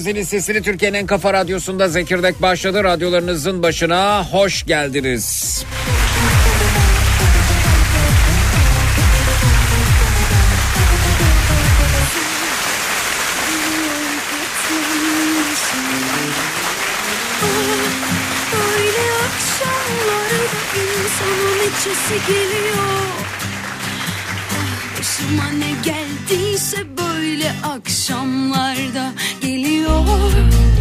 Zilin sesini Türkiye'nin en kafa radyosunda Zekirdek başladı. Radyolarınızın başına hoş geldiniz. geliyor ah, Başıma ne geldiyse böyle akşamlarda Efendim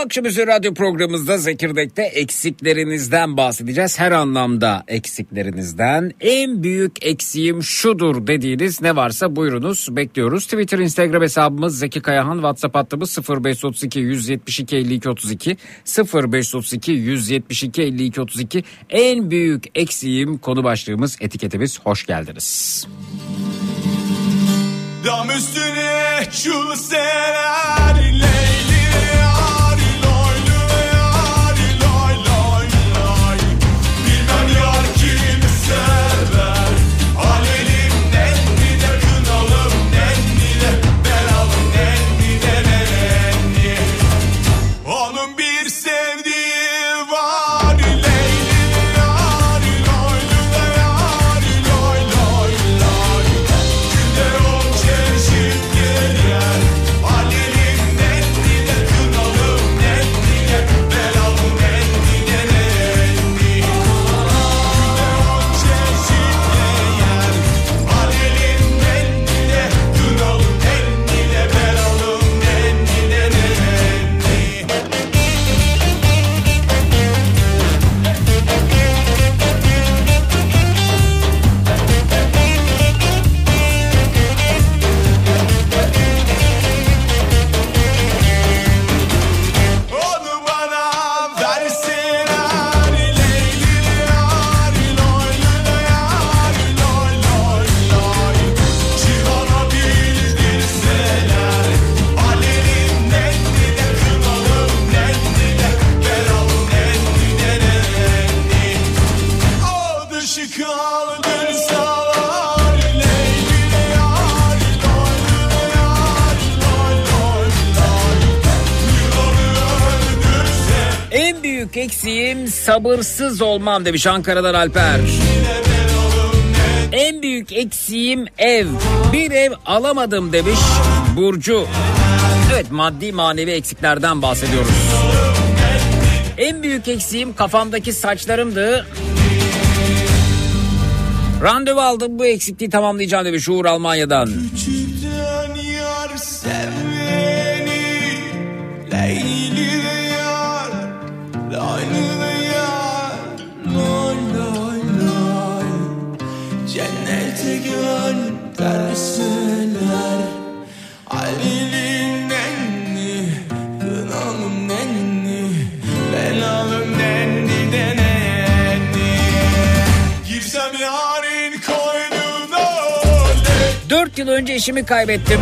akşamüstü radyo programımızda Zekirdek'te eksiklerinizden bahsedeceğiz. Her anlamda eksiklerinizden. En büyük eksiğim şudur dediğiniz ne varsa buyurunuz bekliyoruz. Twitter, Instagram hesabımız Zeki Kayahan, WhatsApp hattımız 0532 172 52 32 0532 172 52 32 en büyük eksiğim konu başlığımız etiketimiz hoş geldiniz. Dam üstüne çul sabırsız olmam demiş Ankara'dan Alper. En büyük eksiğim ev. Bir ev alamadım demiş Burcu. Evet maddi manevi eksiklerden bahsediyoruz. En büyük eksiğim kafamdaki saçlarımdı. Randevu aldım bu eksikliği tamamlayacağım demiş Uğur Almanya'dan. Küçükten yar sevmeni, Leyli derseler Ali'nin nenni Kınalım nenni Belalım nenni de nenni Girsem yarın koynuna Dört yıl önce eşimi kaybettim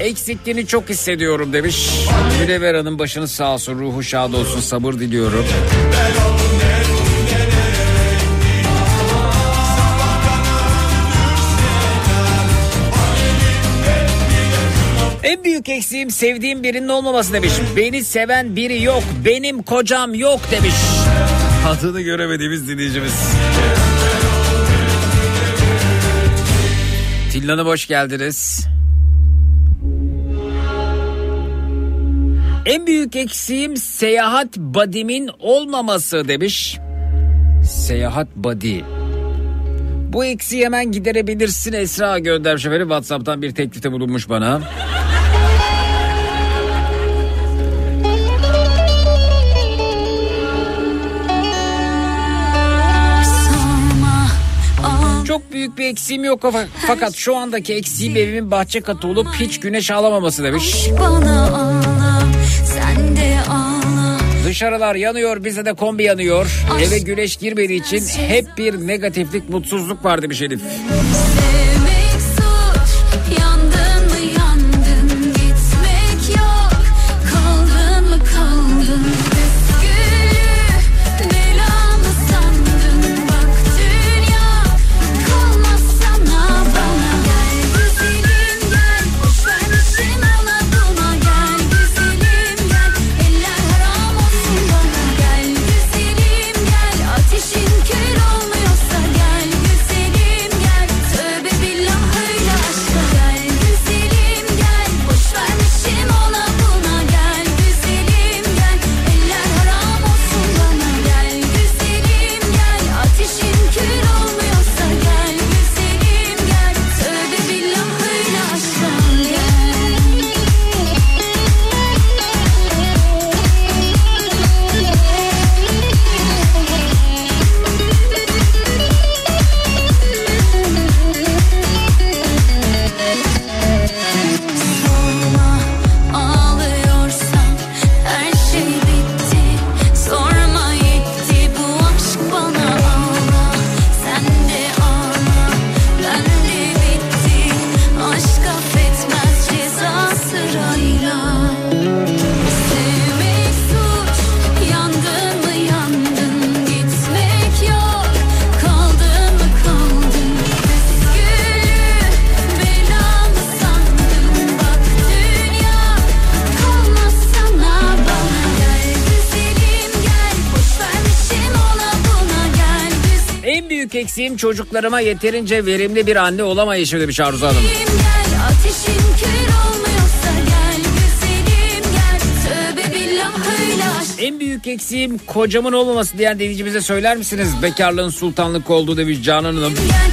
eksikliğini çok hissediyorum demiş. Münevver Hanım başınız sağ olsun, ruhu şad olsun, sabır diliyorum. Eksiğim sevdiğim birinin olmaması demiş. Beni seven biri yok. Benim kocam yok demiş. Adını göremediğimiz dinleyicimiz. Tillan'a hoş geldiniz. En büyük eksiğim seyahat badimin olmaması demiş. Seyahat badi. Bu eksiği hemen giderebilirsin Esra göndermiş efendim. Whatsapp'tan bir teklifte bulunmuş bana. Büyük bir eksiğim yok fakat şu andaki eksiğim evimin bahçe katı olup hiç güneş alamaması demiş. Bana ağla, sen de ağla. Dışarılar yanıyor bize de kombi yanıyor. Eve güneş girmediği için hep bir negatiflik mutsuzluk var demiş Elif. Çocuklarıma yeterince verimli bir anne olamayışım demiş Arzu Hanım. Gel, ateşin kör olmuyorsa gel, güzelim gel. Tövbe billah öyle aşk. En büyük eksiğim kocamın olmaması diyen dinleyicimize söyler misiniz? Bekarlığın sultanlık olduğu demiş Canan Hanım. Gel.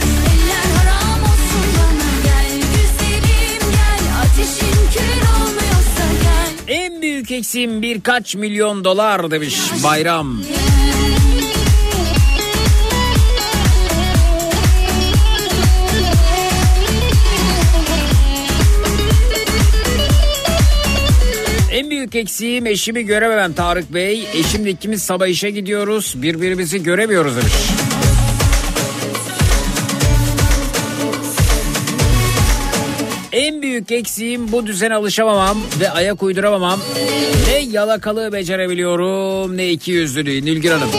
En büyük eksiğim birkaç milyon dolar demiş Bayram. Büyük eksiğim eşimi görememem Tarık Bey. Eşimle ikimiz sabah işe gidiyoruz. Birbirimizi göremiyoruz demiş. En büyük eksiğim bu düzene alışamamam ve ayak uyduramamam. Ne yalakalığı becerebiliyorum ne iki yüzlülüğü Nilgün Hanım.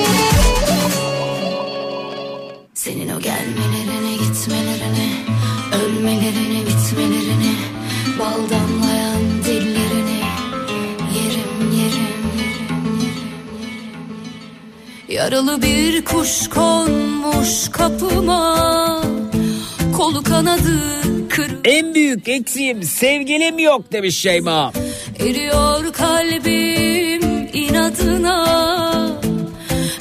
Yaralı bir kuş konmuş kapıma. Kolu kanadı kırık. En büyük eksiğim sevgilim yok demiş Şeyma. Eriyor kalbim inadına.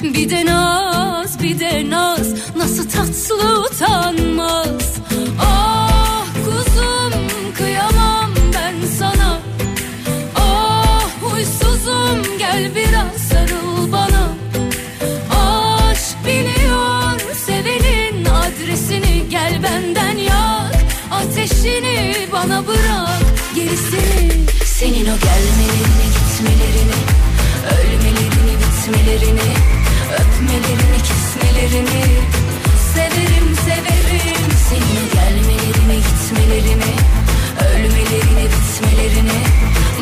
Bir de naz bir de naz. Nasıl tatlı utanmaz ateşini bana bırak. Gerisini Senin o gelmelerini gitmelerini Ölmelerini bitmelerini Öpmelerini kesmelerini. Severim severim. Senin o gelmelerini gitmelerini Ölmelerini bitmelerini.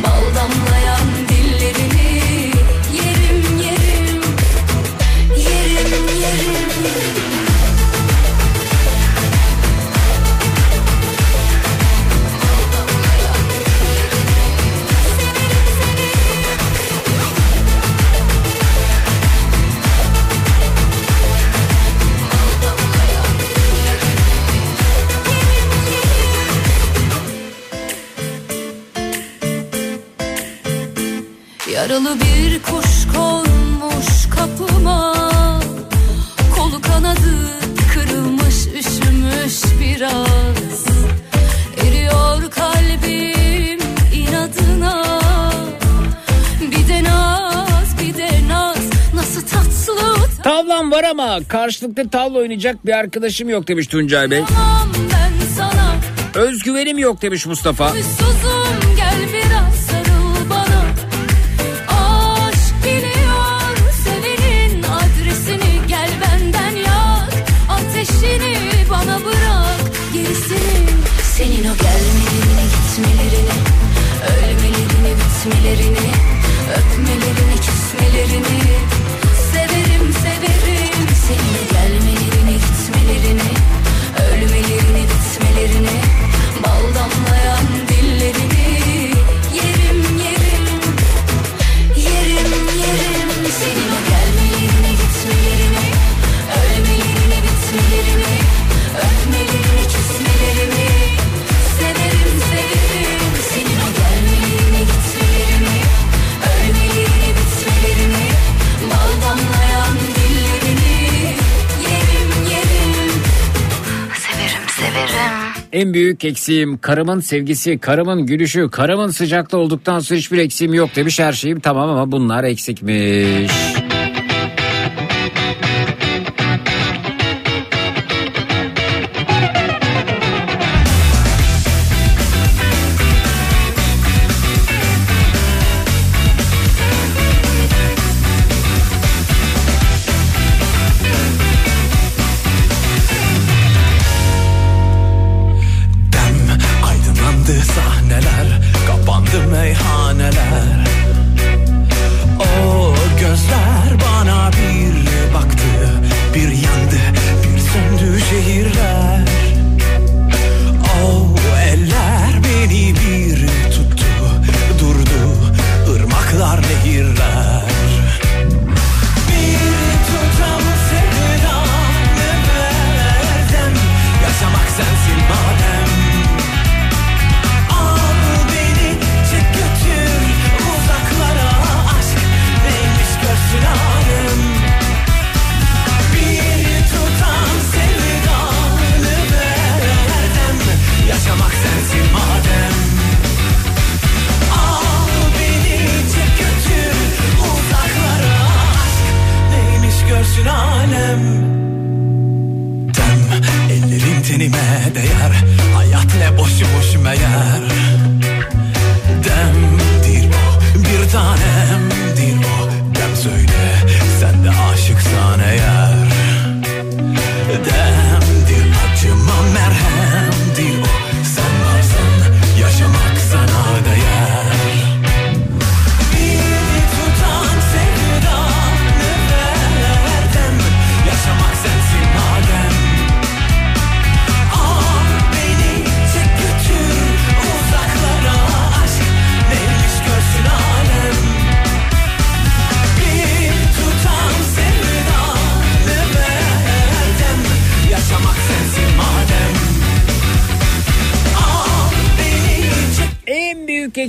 Bal damlayan Yaralı bir kuş konmuş kapıma Kolu kanadı kırılmış üşümüş biraz Eriyor kalbim inadına Bir de naz bir de naz Nasıl tatlı Tavlam var ama karşılıklı tavla oynayacak bir arkadaşım yok demiş Tuncay Bey. Özgüvenim yok demiş Mustafa. Huysuzum gel biraz Bitmelerini Öpmelerini kesmelerini En büyük eksiğim karımın sevgisi, karımın gülüşü, karımın sıcaklığı olduktan sonra hiçbir eksiğim yok demiş. Her şeyim tamam ama bunlar eksikmiş.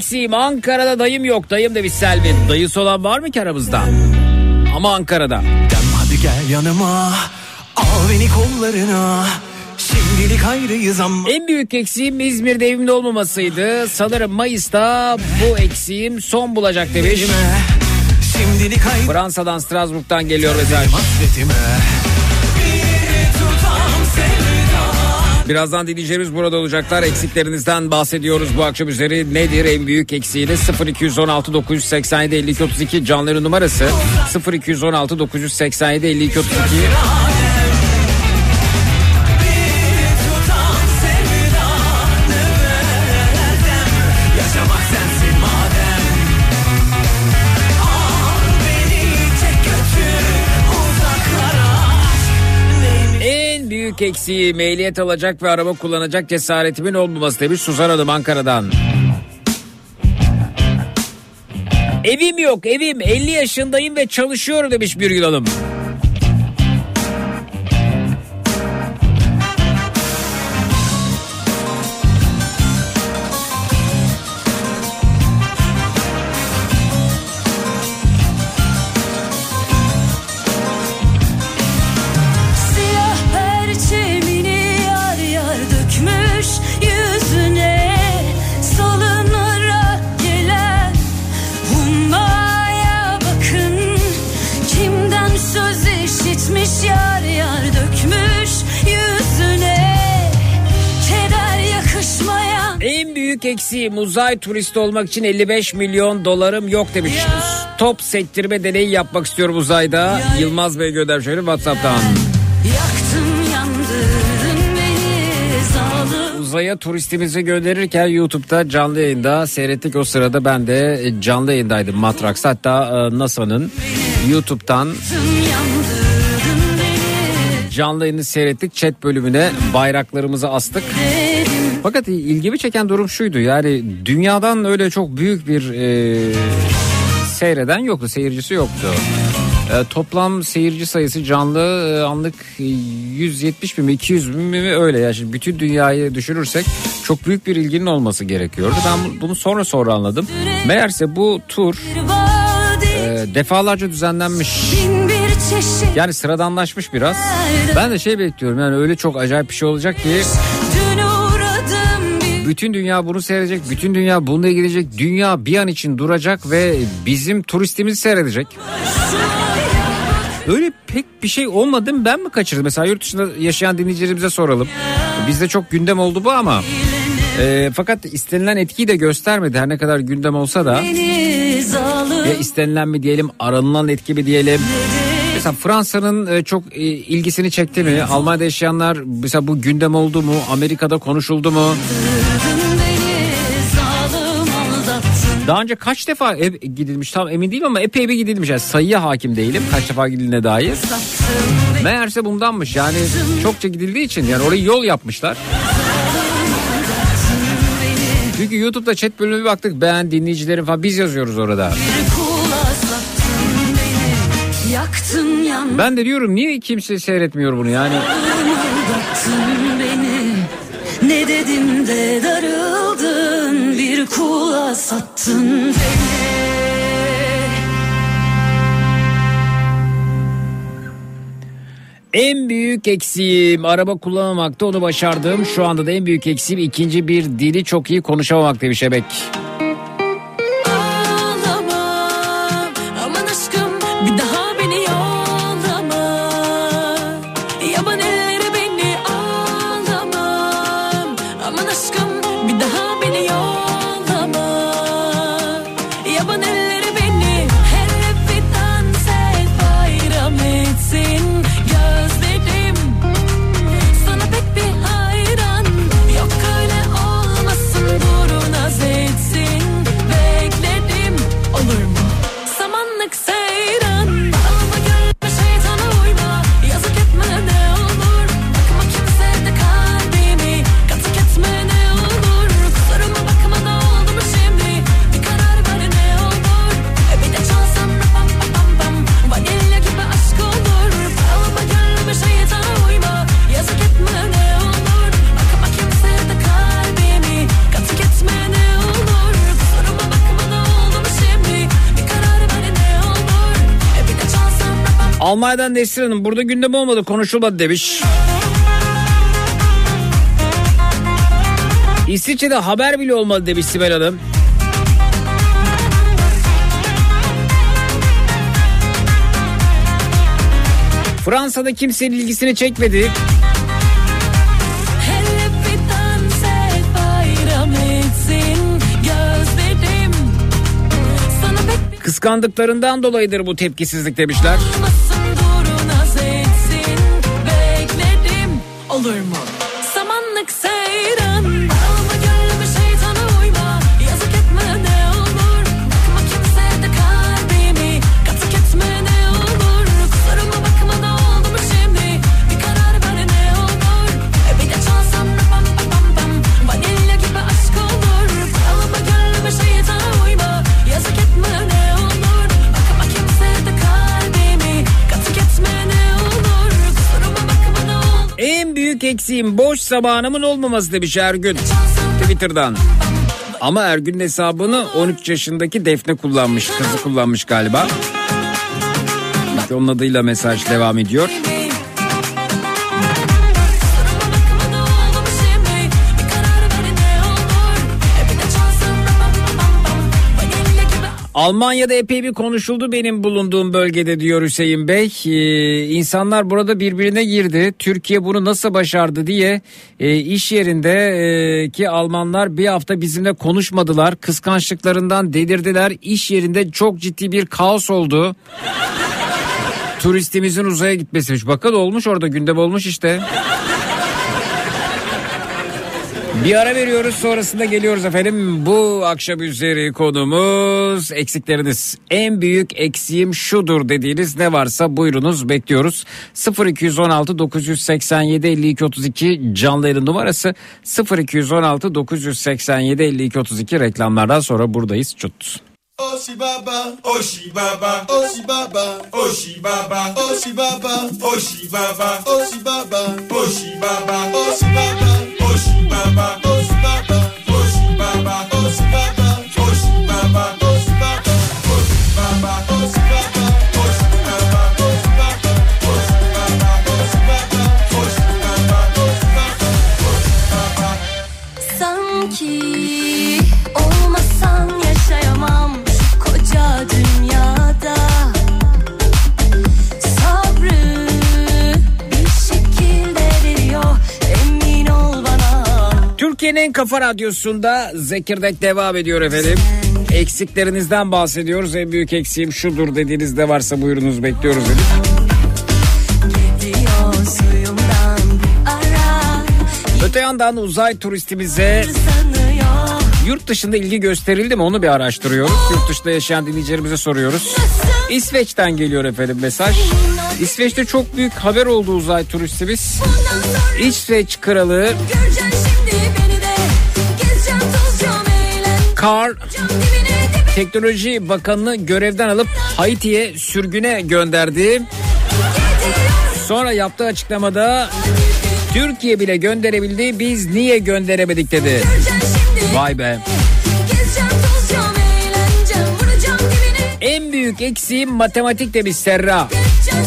Eksiğim Ankara'da dayım yok. Dayım demiş Selvin. Dayısı olan var mı ki aramızda? Ama Ankara'da. Dem hadi gel yanıma Al beni kollarına Şimdilik ayrıyız ama En büyük eksiğim İzmir'de evimde olmamasıydı. Sanırım Mayıs'ta bu eksiğim son bulacak demiş. Fransa'dan Strasbourg'dan geliyor mesaj. hasretime Birazdan dinleyicilerimiz burada olacaklar. Eksiklerinizden bahsediyoruz bu akşam üzeri. Nedir en büyük eksiğiniz? 0216 987 52 32 canların numarası. 0216 987 52 32. En büyük eksiğim ehliyet alacak ve araba kullanacak cesaretimin olmaması demiş Suzan Hanım Ankara'dan. Evim yok evim 50 yaşındayım ve çalışıyorum demiş bir Hanım. Eksiğim uzay turisti olmak için 55 milyon dolarım yok demiş. Top sektirme deneyi yapmak istiyorum uzayda. Yılmaz Bey göndermiş şöyle Whatsapp'tan. Yaktın yandırdın beni zalim Uzaya turistimizi gönderirken YouTube'da canlı yayında seyrettik. O sırada ben de e, canlı yayındaydım Matrax. Hatta e, NASA'nın YouTube'dan beni canlı yayını seyrettik. Chat bölümüne bayraklarımızı astık. dedim Fakat ilgimi çeken durum şuydu. Yani dünyadan öyle çok büyük bir e, seyreden yoktu. Seyircisi yoktu. E, toplam seyirci sayısı canlı e, anlık e, 170 bin mi 200 bin mi öyle. Yani şimdi bütün dünyayı düşünürsek çok büyük bir ilginin olması gerekiyordu. Ben bu- bunu sonra sonra anladım. Meğerse bu tur e, defalarca düzenlenmiş. Yani sıradanlaşmış biraz. Ben de şey bekliyorum yani öyle çok acayip bir şey olacak ki bütün dünya bunu seyredecek. Bütün dünya bununla ilgilenecek. Dünya bir an için duracak ve bizim turistimizi seyredecek. Öyle pek bir şey olmadı mı ben mi kaçırdım? Mesela yurt dışında yaşayan dinleyicilerimize soralım. Bizde çok gündem oldu bu ama. e, fakat istenilen etkiyi de göstermedi. Her ne kadar gündem olsa da. Ya istenilen mi diyelim aranılan etki mi diyelim. Mesela Fransa'nın e, çok e, ilgisini çekti mi? Almanya'da yaşayanlar mesela bu gündem oldu mu? Amerika'da konuşuldu mu? Daha önce kaç defa ev gidilmiş tam emin değilim ama epey bir gidilmiş. Yani sayıya hakim değilim kaç defa gidildiğine dair. Meğerse bundanmış yani çokça gidildiği için yani orayı yol yapmışlar. Çünkü YouTube'da chat bölümüne baktık ben dinleyicilerim falan biz yazıyoruz orada. bir Yaktın yandırdın Ben de diyorum niye kimse seyretmiyor bunu yani. beni Ne dedim de darıldın bir kula sattın beni En büyük eksiğim araba kullanmamakta onu başardım. Şu anda da en büyük eksiğim ikinci bir dili çok iyi konuşamamak demiş Ebek. Almanya'dan Nesrin Hanım burada gündem olmadı konuşulmadı demiş. İsviçre'de haber bile olmadı demiş Sibel Hanım. Fransa'da kimsenin ilgisini çekmedi. Kıskandıklarından dolayıdır bu tepkisizlik demişler. olmasın dur naz etsin Bekledim olur mu? Eksiğim boş zamanımın olmaması demiş Ergün. Twitter'dan. Ama Ergün'ün hesabını 13 yaşındaki Defne kullanmış. Kızı kullanmış galiba. Onun adıyla mesaj devam ediyor. Almanya'da epey bir konuşuldu benim bulunduğum bölgede diyor Hüseyin Bey. Ee, insanlar burada birbirine girdi. Türkiye bunu nasıl başardı diye e, iş yerinde e, Almanlar bir hafta bizimle konuşmadılar. Kıskançlıklarından delirdiler. İş yerinde çok ciddi bir kaos oldu. Turistimizin uzaya gitmesiymiş. Bakın olmuş orada gündem olmuş işte. Bir ara veriyoruz sonrasında geliyoruz efendim. Bu akşam üzeri konumuz eksikleriniz. En büyük eksiğim şudur dediğiniz ne varsa buyurunuz bekliyoruz. 0216 987 52 32 canlı yayın numarası 0216 987 52 32 reklamlardan sonra buradayız. Çut. Oshi baba, Oshi baba, Oshi baba, Oshi baba, Oshi baba, Oshi baba, Oshi baba, Oshi baba, baba, oṣù baba, oṣù baba, oṣù baba. Türkiye'nin en kafa radyosunda Zekirdek devam ediyor efendim. Eksiklerinizden bahsediyoruz. En büyük eksiğim şudur dediğiniz de varsa buyurunuz bekliyoruz dedik. Öte yandan uzay turistimize yurt dışında ilgi gösterildi mi onu bir araştırıyoruz. Yurt dışında yaşayan dinleyicilerimize soruyoruz. İsveç'ten geliyor efendim mesaj. İsveç'te çok büyük haber oldu uzay turistimiz. İsveç kralı dibine Teknoloji Bakanı'nı görevden alıp Haiti'ye sürgüne gönderdi. Sonra yaptığı açıklamada Türkiye bile gönderebildi biz niye gönderemedik dedi. Vay be. En büyük eksiğim matematik demiş Serra. Geçeceğim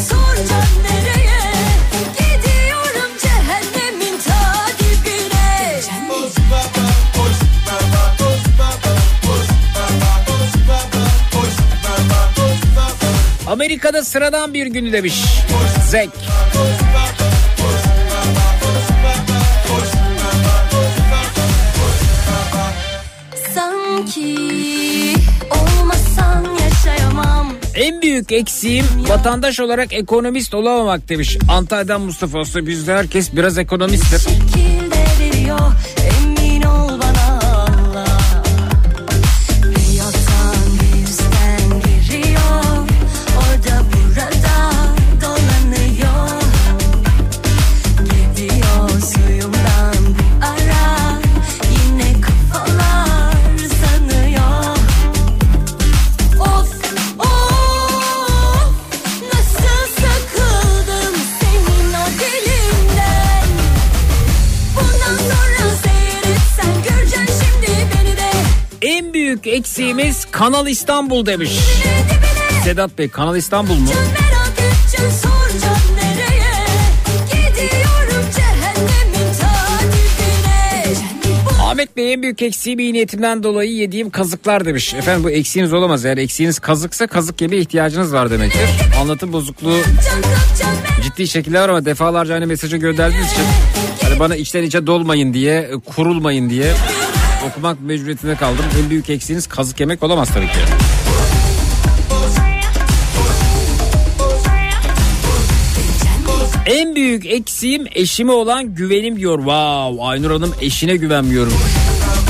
Amerika'da sıradan bir günü demiş. Zek. Sanki olmasan yaşayamam En büyük eksiğim vatandaş olarak ekonomist olamamak demiş. Antalya'dan Mustafa Usta bizde herkes biraz ekonomisttir. şekilde veriyor Kanal İstanbul demiş. Sedat Bey Kanal İstanbul mu? Ahmet Bey en büyük eksiğim iyi niyetimden dolayı yediğim kazıklar demiş. Efendim bu eksiğiniz olamaz eğer eksiğiniz kazıksa kazık yeme ihtiyacınız var demektir. Anlatım bozukluğu ciddi şekilde var ama defalarca aynı mesajı gönderdiğiniz için hani bana içten içe dolmayın diye kurulmayın diye okumak mecburiyetinde kaldım. En büyük eksiğiniz kazık yemek olamaz tabii ki. En büyük eksiğim eşime olan güvenim diyor. Wow Aynur Hanım eşine güvenmiyorum.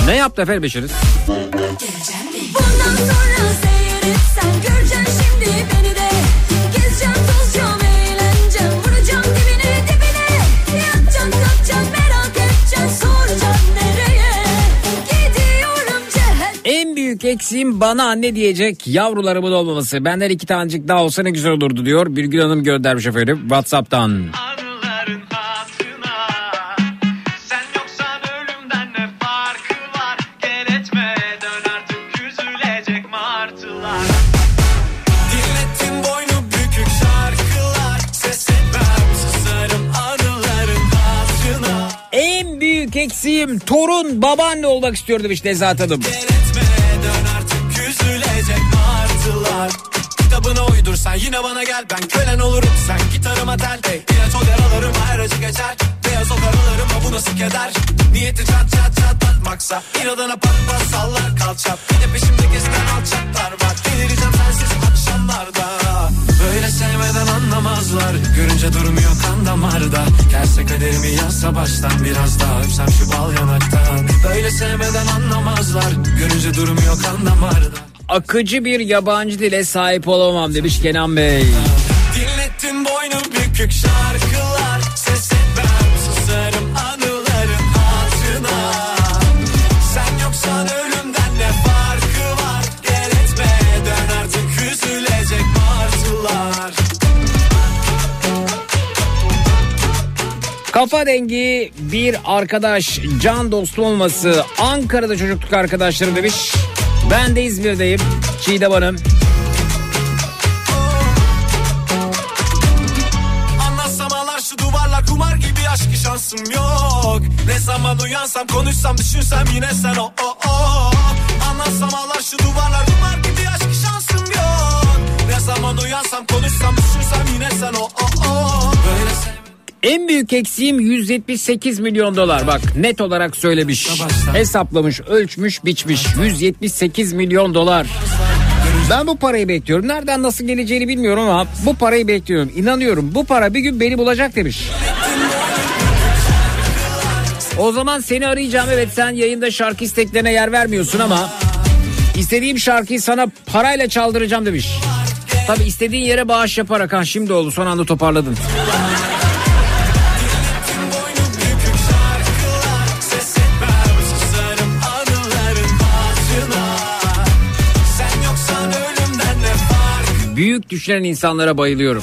Ne yaptı efendim eşiniz? Bundan sonra eksiğim bana anne diyecek yavrularımın olmaması. Benden iki tanecik daha olsa ne güzel olurdu diyor. Birgül Hanım göndermiş efendim Whatsapp'tan. Büyük eksiğim torun babaanne olmak istiyor demiş Nezahat Hanım. Uydursan yine bana gel Ben kölen olurum. Sen gitarıma tel hey. İlaç ol yaralarım her acı geçer. Beyaz o karalarıma bu nasıl keder? Niyeti çat çat çatlatmaksa İnadına pat pat sallar kalçap Bir de peşimde gezen alçaklar var. Delireceğim sensiz akşamlarda. Böyle sevmeden anlamazlar. Görünce durmuyor kan damarda. Gelse kaderimi yazsa baştan Biraz daha öpsem şu bal yanaktan. Böyle sevmeden anlamazlar. Görünce durmuyor kan damarda Akıcı bir yabancı dile sahip olamam demiş Kenan Bey. Dinlettin boynu bükük şarkılar Ses etmem susarım anıların hatırına Sen yoksan ölümden ne farkı var Gel etme dön artık üzülecek martılar Kafa dengi bir arkadaş can dostum olması Ankara'da çocukluk arkadaşlarım demiş. Ben de İzmir'deyim. Çiğdem Hanım. Kumar gibi aşkı şansım yok Ne zaman uyansam konuşsam düşünsem yine sen o o o Anlatsam ağlar şu duvarlar kumar gibi aşkı şansım yok Ne zaman uyansam konuşsam düşünsem yine sen o o o En büyük eksiğim 178 milyon dolar. Bak net olarak söylemiş. Hesaplamış, ölçmüş, biçmiş. 178 milyon dolar. Ben bu parayı bekliyorum. Nereden nasıl geleceğini bilmiyorum ama bu parayı bekliyorum. İnanıyorum bu para bir gün beni bulacak demiş. O zaman seni arayacağım. Evet sen yayında şarkı isteklerine yer vermiyorsun ama istediğim şarkıyı sana parayla çaldıracağım demiş. Tabi istediğin yere bağış yaparak ha şimdi oldu son anda toparladın. Büyük düşünen insanlara bayılıyorum.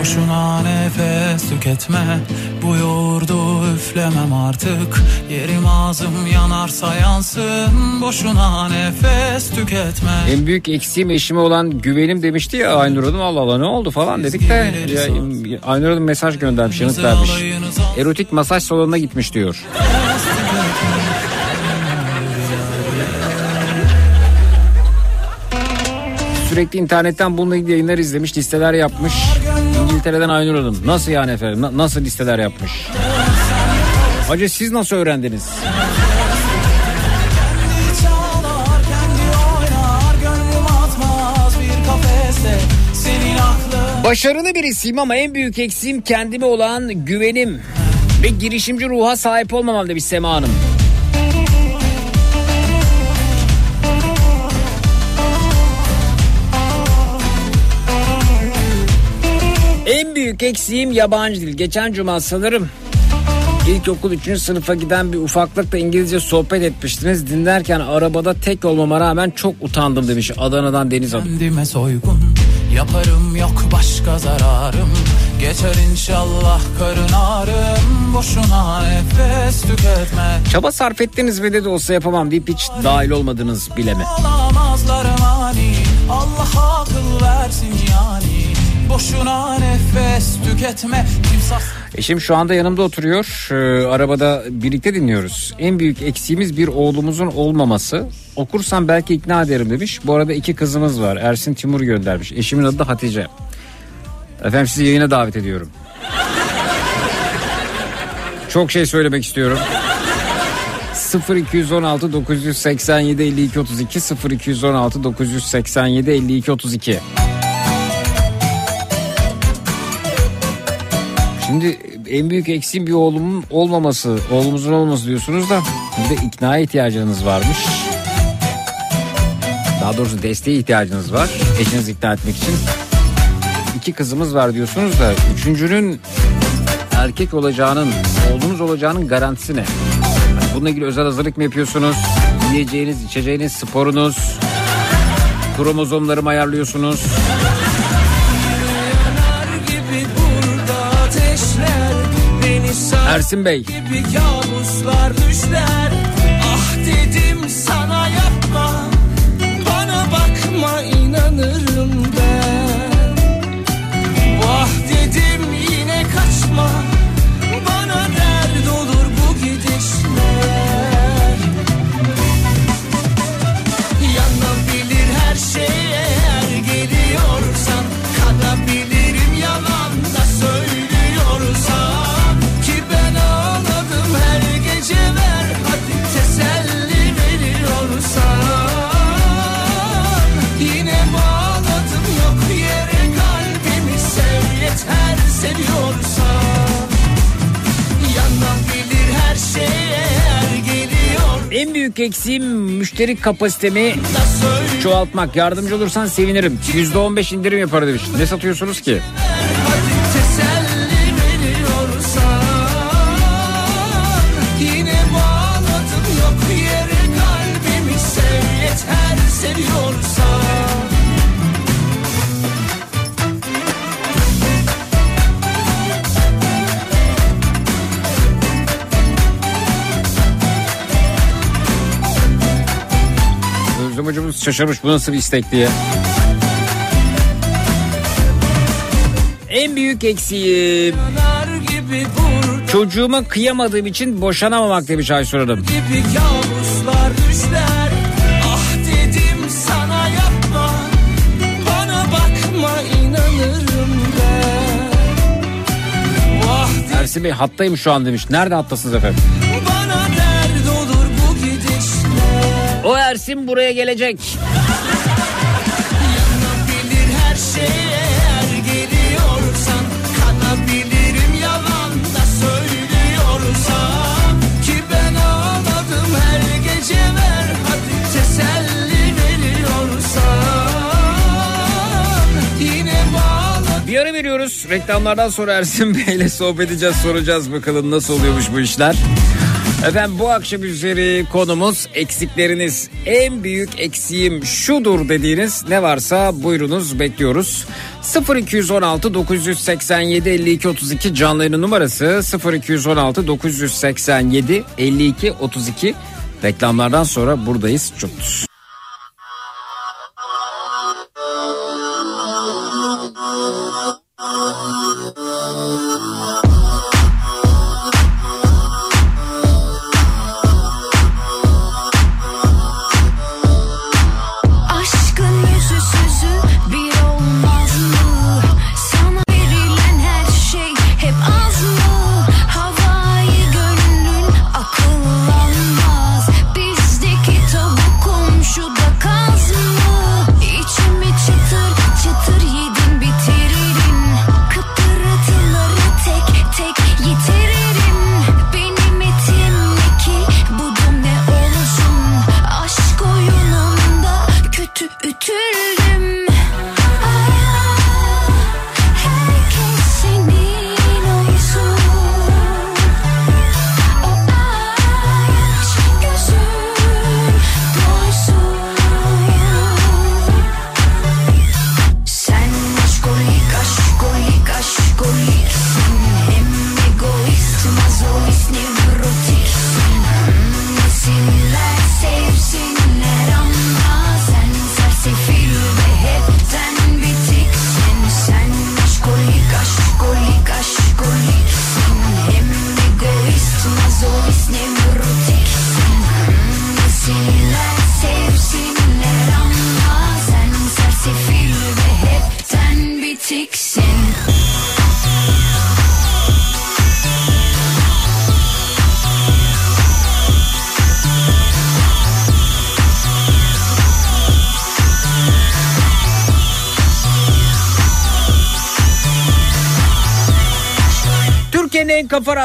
Boşuna nefes tüketme üflemem artık Yerim ağzım yanarsa yansın Boşuna nefes tüketme En büyük eksiğim eşime olan güvenim demişti ya Aynur Hanım Allah Allah ne oldu falan dedik de ya, Aynur Hanım mesaj göndermiş yanıt vermiş. Erotik masaj salonuna gitmiş diyor. Sürekli internetten bununla ilgili yayınlar izlemiş, listeler yapmış. İngiltere'den Aynur Hanım. Nasıl yani efendim? Na- nasıl listeler yapmış? Hacı siz nasıl öğrendiniz? Başarılı birisiyim ama en büyük eksiğim kendime olan güvenim ve girişimci ruha sahip olmamam demiş Sema Hanım. En büyük eksiğim yabancı dil. Geçen cuma sanırım İlkokul 3. sınıfa giden bir ufaklıkla İngilizce sohbet etmiştiniz. Dinlerken arabada tek olmama rağmen çok utandım demiş Adana'dan Deniz Hanım. Kendime soygun Yaparım yok başka zararım Geçer inşallah karın ağrım Boşuna nefes tüketme Çaba sarf ettiniz ve de, olsa yapamam deyip hiç dahil olmadınız bileme. Olamazlar mani Allah akıl versin yani Boşuna nefes tüketme Kimsas Eşim şu anda yanımda oturuyor. Ee, arabada birlikte dinliyoruz. En büyük eksiğimiz bir oğlumuzun olmaması. Okursam belki ikna ederim demiş. Bu arada iki kızımız var. Ersin Timur göndermiş. Eşimin adı da Hatice. Efendim sizi yayına davet ediyorum. Çok şey söylemek istiyorum. 0216 987 52 32 0216 987 52 32 Şimdi en büyük eksiğim bir oğlumun olmaması, oğlumuzun olması diyorsunuz da bir de ikna ihtiyacınız varmış. Daha doğrusu desteğe ihtiyacınız var eşinizi ikna etmek için. İki kızımız var diyorsunuz da üçüncünün erkek olacağının, oğlunuz olacağının garantisi ne? Bununla ilgili özel hazırlık mı yapıyorsunuz? Yiyeceğiniz, içeceğiniz, sporunuz, kromozomları mı ayarlıyorsunuz? Ersin Bey. gibi kabuslar düşler. Ah dedim sana yapma. Bana bakma inanırım ben. Vah dedim yine kaçma Büyük eksiğim müşteri kapasitemi çoğaltmak. Yardımcı olursan sevinirim. %15 indirim yapar demiş. Ne satıyorsunuz ki? Hadi şaşırmış bu nasıl bir istek diye. En büyük eksiğim çocuğuma kıyamadığım için boşanamamak demiş Aysun Hanım. gibi kabuslar düşler Ah dedim sana yapma Bana bakma inanırım ben Vah dedim Ersin Bey hattayım şu an demiş. Nerede hattasınız efendim? bana dert olur bu gidişler O Ersin buraya gelecek. Veriyoruz. Reklamlardan sonra Ersin Bey'le sohbet edeceğiz. Soracağız bakalım nasıl oluyormuş bu işler. Efendim bu akşam üzeri konumuz eksikleriniz. En büyük eksiğim şudur dediğiniz ne varsa buyurunuz bekliyoruz. 0216 987 52 32 canlı yayın numarası 0216 987 52 32 reklamlardan sonra buradayız. Çok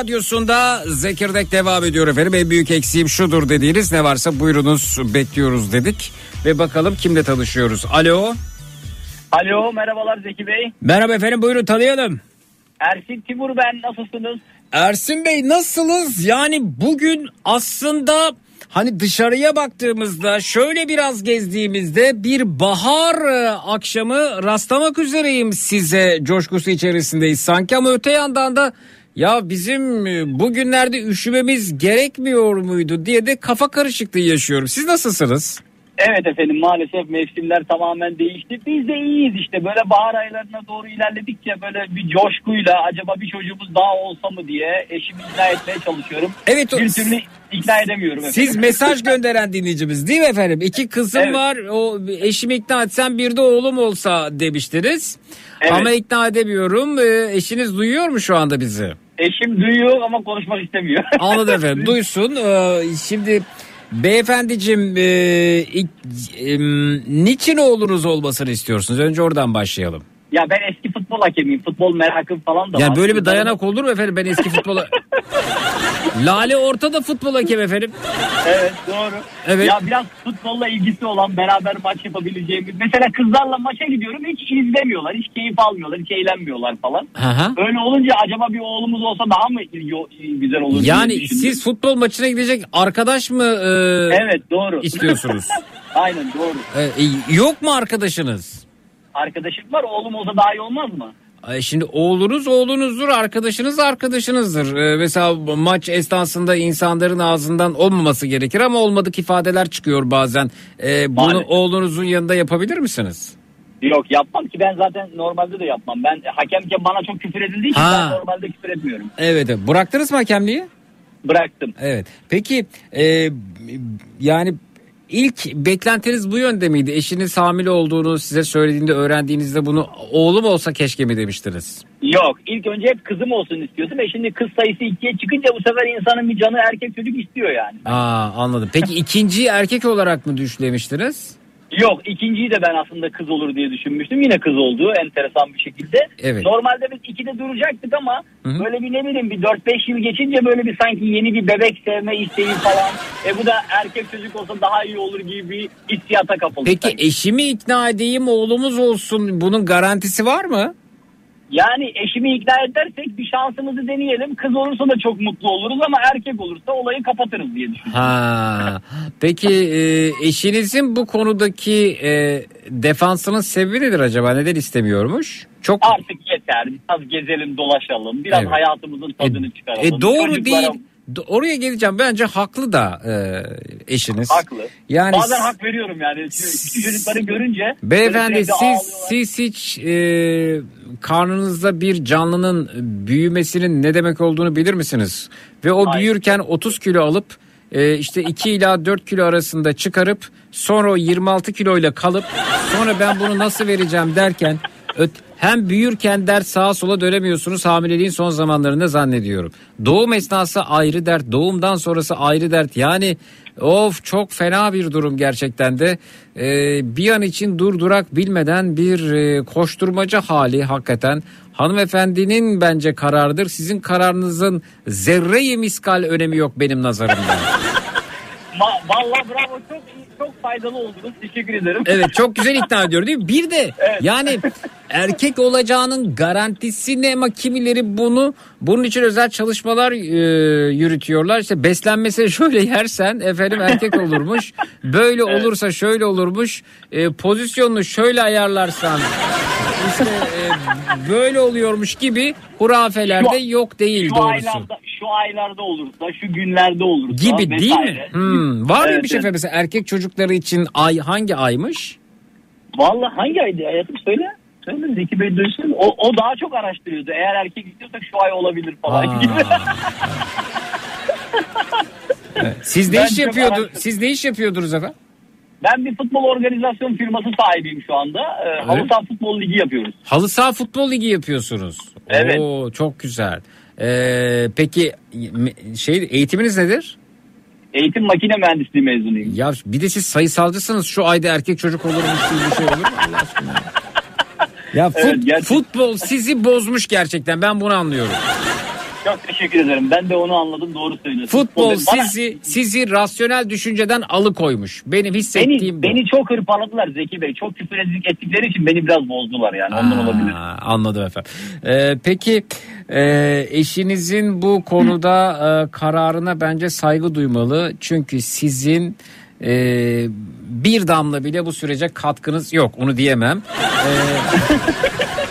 radyosunda Zekirdek devam ediyor efendim. En büyük eksiğim şudur dediğiniz ne varsa buyurunuz bekliyoruz dedik. Ve bakalım kimle tanışıyoruz. Alo. Alo merhabalar Zeki Bey. Merhaba efendim buyurun tanıyalım. Ersin Timur ben nasılsınız? Ersin Bey nasılsınız? Yani bugün aslında hani dışarıya baktığımızda şöyle biraz gezdiğimizde bir bahar e, akşamı rastlamak üzereyim size coşkusu içerisindeyiz sanki ama öte yandan da ya bizim e, bugünlerde üşümemiz gerekmiyor muydu diye de kafa karışıklığı yaşıyorum. Siz nasılsınız? Evet efendim maalesef mevsimler tamamen değişti. Biz de iyiyiz işte böyle bahar aylarına doğru ilerledikçe böyle bir coşkuyla acaba bir çocuğumuz daha olsa mı diye eşimi ikna etmeye çalışıyorum. Evet, o- Bir türlü ikna edemiyorum efendim. Siz mesaj gönderen dinleyicimiz değil mi efendim? İki kızım Evet. var. O eşimi ikna etsem bir de oğlum olsa demiştiniz. Evet. Ama ikna edemiyorum. Ee, eşiniz duyuyor mu şu anda bizi? Eşim duyuyor ama konuşmak istemiyor. Anladım efendim. Duysun. Ee, şimdi beyefendicim e, e, niçin oğlunuz olmasını istiyorsunuz? Önce oradan başlayalım. Ya ben eski futbol hakemiyim. Futbol merakım falan da Yani var. böyle bir dayanak olur mu efendim? Ben eski futbola... Lale Orta da futbol hakem efendim. Evet doğru. Evet. Ya biraz futbolla ilgisi olan beraber maç yapabileceğimiz. Mesela kızlarla maça gidiyorum hiç izlemiyorlar. Hiç keyif almıyorlar. Hiç eğlenmiyorlar falan. Hı. Öyle olunca acaba bir oğlumuz olsa daha mı güzel olur? diye Yani düşündüm. siz futbol maçına gidecek arkadaş mı e, Evet doğru. istiyorsunuz? Aynen doğru. E, e, yok mu arkadaşınız? Arkadaşım var oğlum olsa daha iyi olmaz mı? Şimdi oğlunuz oğlunuzdur, arkadaşınız arkadaşınızdır. E, mesela maç esnasında insanların ağzından olmaması gerekir ama olmadık ifadeler çıkıyor bazen. E, bunu Maalesef. oğlunuzun yanında yapabilir misiniz? Yok yapmam ki ben zaten normalde de yapmam. Ben hakemken bana çok küfür edildiği için Ha. ben normalde küfür etmiyorum. Evet, evet. bıraktınız mı hakemliği? Bıraktım. Evet. Peki e, yani ilk beklentiniz bu yönde miydi? Eşiniz hamile olduğunu size söylediğinde öğrendiğinizde bunu oğlum olsa keşke mi demiştiniz? Yok ilk önce hep kızım olsun istiyordum. E şimdi kız sayısı ikiye çıkınca bu sefer insanın bir canı erkek çocuk istiyor yani. Aa anladım. Peki ikinciyi erkek olarak mı düşlemiştiniz? Yok ikinciyi de ben aslında kız olur diye düşünmüştüm. Yine kız oldu enteresan bir şekilde. Evet. Normalde biz ikide duracaktık ama Hı hı. böyle bir ne bileyim bir 4-5 yıl geçince böyle bir sanki yeni bir bebek sevme isteği falan. E bu da erkek çocuk olsa daha iyi olur gibi bir hissiyata kapıldık. Peki sanki. eşimi ikna edeyim oğlumuz olsun bunun garantisi var mı? Yani eşimi ikna edersek bir şansımızı deneyelim. Kız olursa da çok mutlu oluruz ama erkek olursa olayı kapatırız diye düşünüyorum. Ha. Peki e, eşinizin bu konudaki e, defansının sebebi nedir acaba? Neden istemiyormuş? Çok Artık yeter. Biraz gezelim dolaşalım. Biraz Evet. hayatımızın tadını çıkaralım. E, doğru Çocuklara- değil. Oraya geleceğim. Bence haklı da e, eşiniz. Haklı. Yani Bazen hak veriyorum yani. Küçük çocukları görünce. Beyefendi siz ağlıyorlar. siz hiç e, karnınızda bir canlının büyümesinin ne demek olduğunu bilir misiniz? Ve o Hayır. büyürken 30 kilo alıp e, işte 2 ila 4 kilo arasında çıkarıp sonra o 26 kiloyla kalıp sonra ben bunu nasıl vereceğim derken öt- hem büyürken dert sağa sola dönemiyorsunuz hamileliğin son zamanlarında zannediyorum. Doğum esnası ayrı dert, doğumdan sonrası ayrı dert. Yani of çok fena bir durum gerçekten de. Ee, bir an için durdurak bilmeden bir e, koşturmaca hali hakikaten. Hanımefendinin bence kararıdır. Sizin kararınızın zerre miskal önemi yok benim nazarımda. Vallahi bravo çok iyi, çok faydalı oldunuz. Teşekkür ederim. Evet çok güzel ikna ediyor değil mi? Bir de yani erkek olacağının garantisi ne ama kimileri bunu bunun için özel çalışmalar e, yürütüyorlar. İşte beslenmesi şöyle yersen efendim erkek olurmuş. Böyle olursa şöyle olurmuş. E, pozisyonunu şöyle ayarlarsan işte e, böyle oluyormuş gibi hurafelerde Şu- yok değil Şu doğrusu. aylarda, şu aylarda olursa, şu günlerde olursa Gibi değil mi? vesaire. Hmm. Var mı Evet, bir şey evet. mesela erkek çocukları için ay hangi aymış? Vallahi hangi aydı hayatım söyle. Söyle Zeki Bey duysun. O, o daha çok araştırıyordu. Eğer erkek istiyorsak şu ay olabilir falan gibi. Siz ne Ben iş çok yapıyordu? araştırdım. Siz ne iş yapıyordunuz efendim? Ben bir futbol organizasyon firması sahibiyim şu anda. Ee, Halı saha futbol ligi yapıyoruz. Halı saha futbol ligi yapıyorsunuz. Evet. Oo, çok güzel. Ee, peki şey eğitiminiz nedir? Eğitim makine mühendisliği mezunuyum. Ya bir de siz sayısalcısınız. Şu ayda erkek çocuk olurmuş gibi bir şey olur mu Allah aşkına? Ya fut- Evet, gerçekten. futbol sizi bozmuş gerçekten. Ben bunu anlıyorum. Çok teşekkür ederim. Ben de onu anladım. Doğru söylüyorsun. Futbol Bana- sizi sizi rasyonel düşünceden alıkoymuş. Benim hissettiğim beni, bu. beni çok hırpaladılar Zeki Bey. Çok küfür ettik- ettikleri için beni biraz bozdular yani. Ondan Aa, olabilir. Anladım efendim. Ee, peki e, eşinizin bu konuda e, kararına bence saygı duymalı. Çünkü sizin e, bir damla bile bu sürece katkınız yok. Onu diyemem. Ee,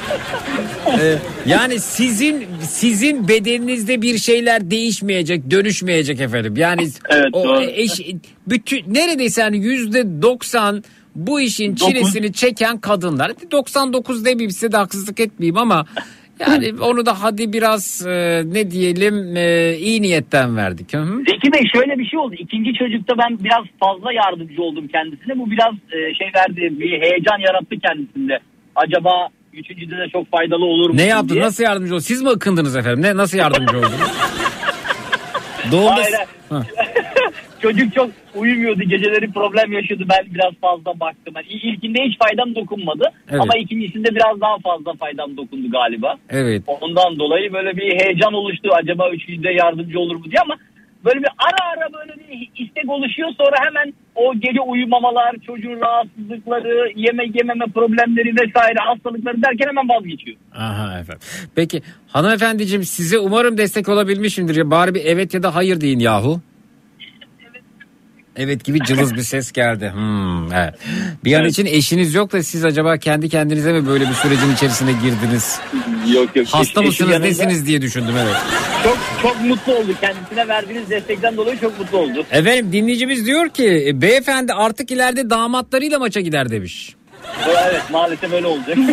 yani sizin sizin bedeninizde bir şeyler değişmeyecek, dönüşmeyecek efendim. Yani Evet, o doğru. eş, bütün neredeyse yani yüzde 90 bu işin Dokuz. çilesini çeken kadınlar. 99 demeyeyim size de haksızlık etmeyeyim ama yani onu da hadi biraz e, ne diyelim e, iyi niyetten verdik. Hı hı. Zeki Bey şöyle bir şey oldu. İkinci çocukta ben biraz fazla yardımcı oldum kendisine. Bu biraz e, şey verdi, bir heyecan yarattı kendisinde. Acaba üçüncüde de çok faydalı olur mu? Ne yaptın? diye. Nasıl yardımcı oldun? Siz mi ıkındınız efendim? Ne nasıl yardımcı oldunuz? Doğumda Hayır. Ha. Çocuk çok uyumuyordu. Geceleri problem yaşıyordu. Ben biraz fazla baktım. Yani ilkinde hiç faydam dokunmadı. Evet. Ama ikincisinde biraz daha fazla faydam dokundu galiba. Evet. Ondan dolayı böyle bir heyecan oluştu. Acaba üçüncüde yardımcı olur mu diye ama böyle bir ara ara böyle bir istek oluşuyor. Sonra hemen o gece uyumamalar, çocuğun rahatsızlıkları, yeme yememe problemleri vesaire hastalıkları derken hemen vazgeçiyor. Aha efendim. Peki hanımefendiciğim size umarım destek olabilmişimdir. Bari bir evet ya da hayır deyin yahu. Evet gibi cılız bir ses geldi. Hmm, evet. Bir an için eşiniz yok da siz acaba kendi kendinize mi böyle bir sürecin içerisine girdiniz? Yok yok. Hasta Eşi mısınız yanında nesiniz diye düşündüm evet. Çok çok mutlu oldu. Kendisine verdiğiniz destekten dolayı çok mutlu oldu. Efendim dinleyicimiz diyor ki "E, beyefendi artık ileride damatlarıyla maça gider demiş. Evet maalesef öyle olacak.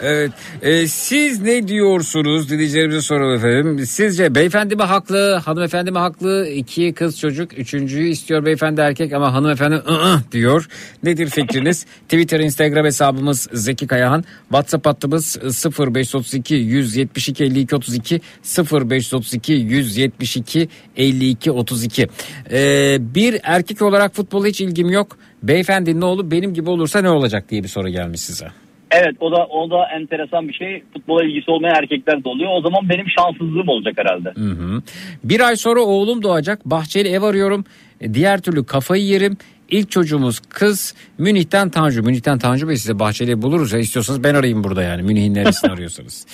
Evet. E, siz ne diyorsunuz dinleyicilerimize soralım efendim. Sizce beyefendi mi haklı, hanımefendi mi haklı? İki kız çocuk, üçüncüyü istiyor beyefendi erkek ama hanımefendi ı diyor. Nedir fikriniz? Twitter, Instagram hesabımız Zeki Kayahan. WhatsApp hattımız 0532 172 52 32 0532 172 52 32. E, bir erkek olarak futbola hiç ilgim yok. Beyefendinin oğlu benim gibi olursa ne olacak diye bir soru gelmiş size. evet o da o da enteresan bir şey. Futbola ilgisi olmayan erkekler de oluyor. O zaman benim şanssızlığım olacak herhalde. Hı hı. Bir ay sonra oğlum doğacak. Bahçeli ev arıyorum. E, Diğer türlü kafayı yerim. İlk çocuğumuz kız Münih'ten Tanju. Münih'ten Tanju Bey size bahçeli ev buluruz ya istiyorsanız ben arayayım burada yani Münih'in neresini arıyorsanız.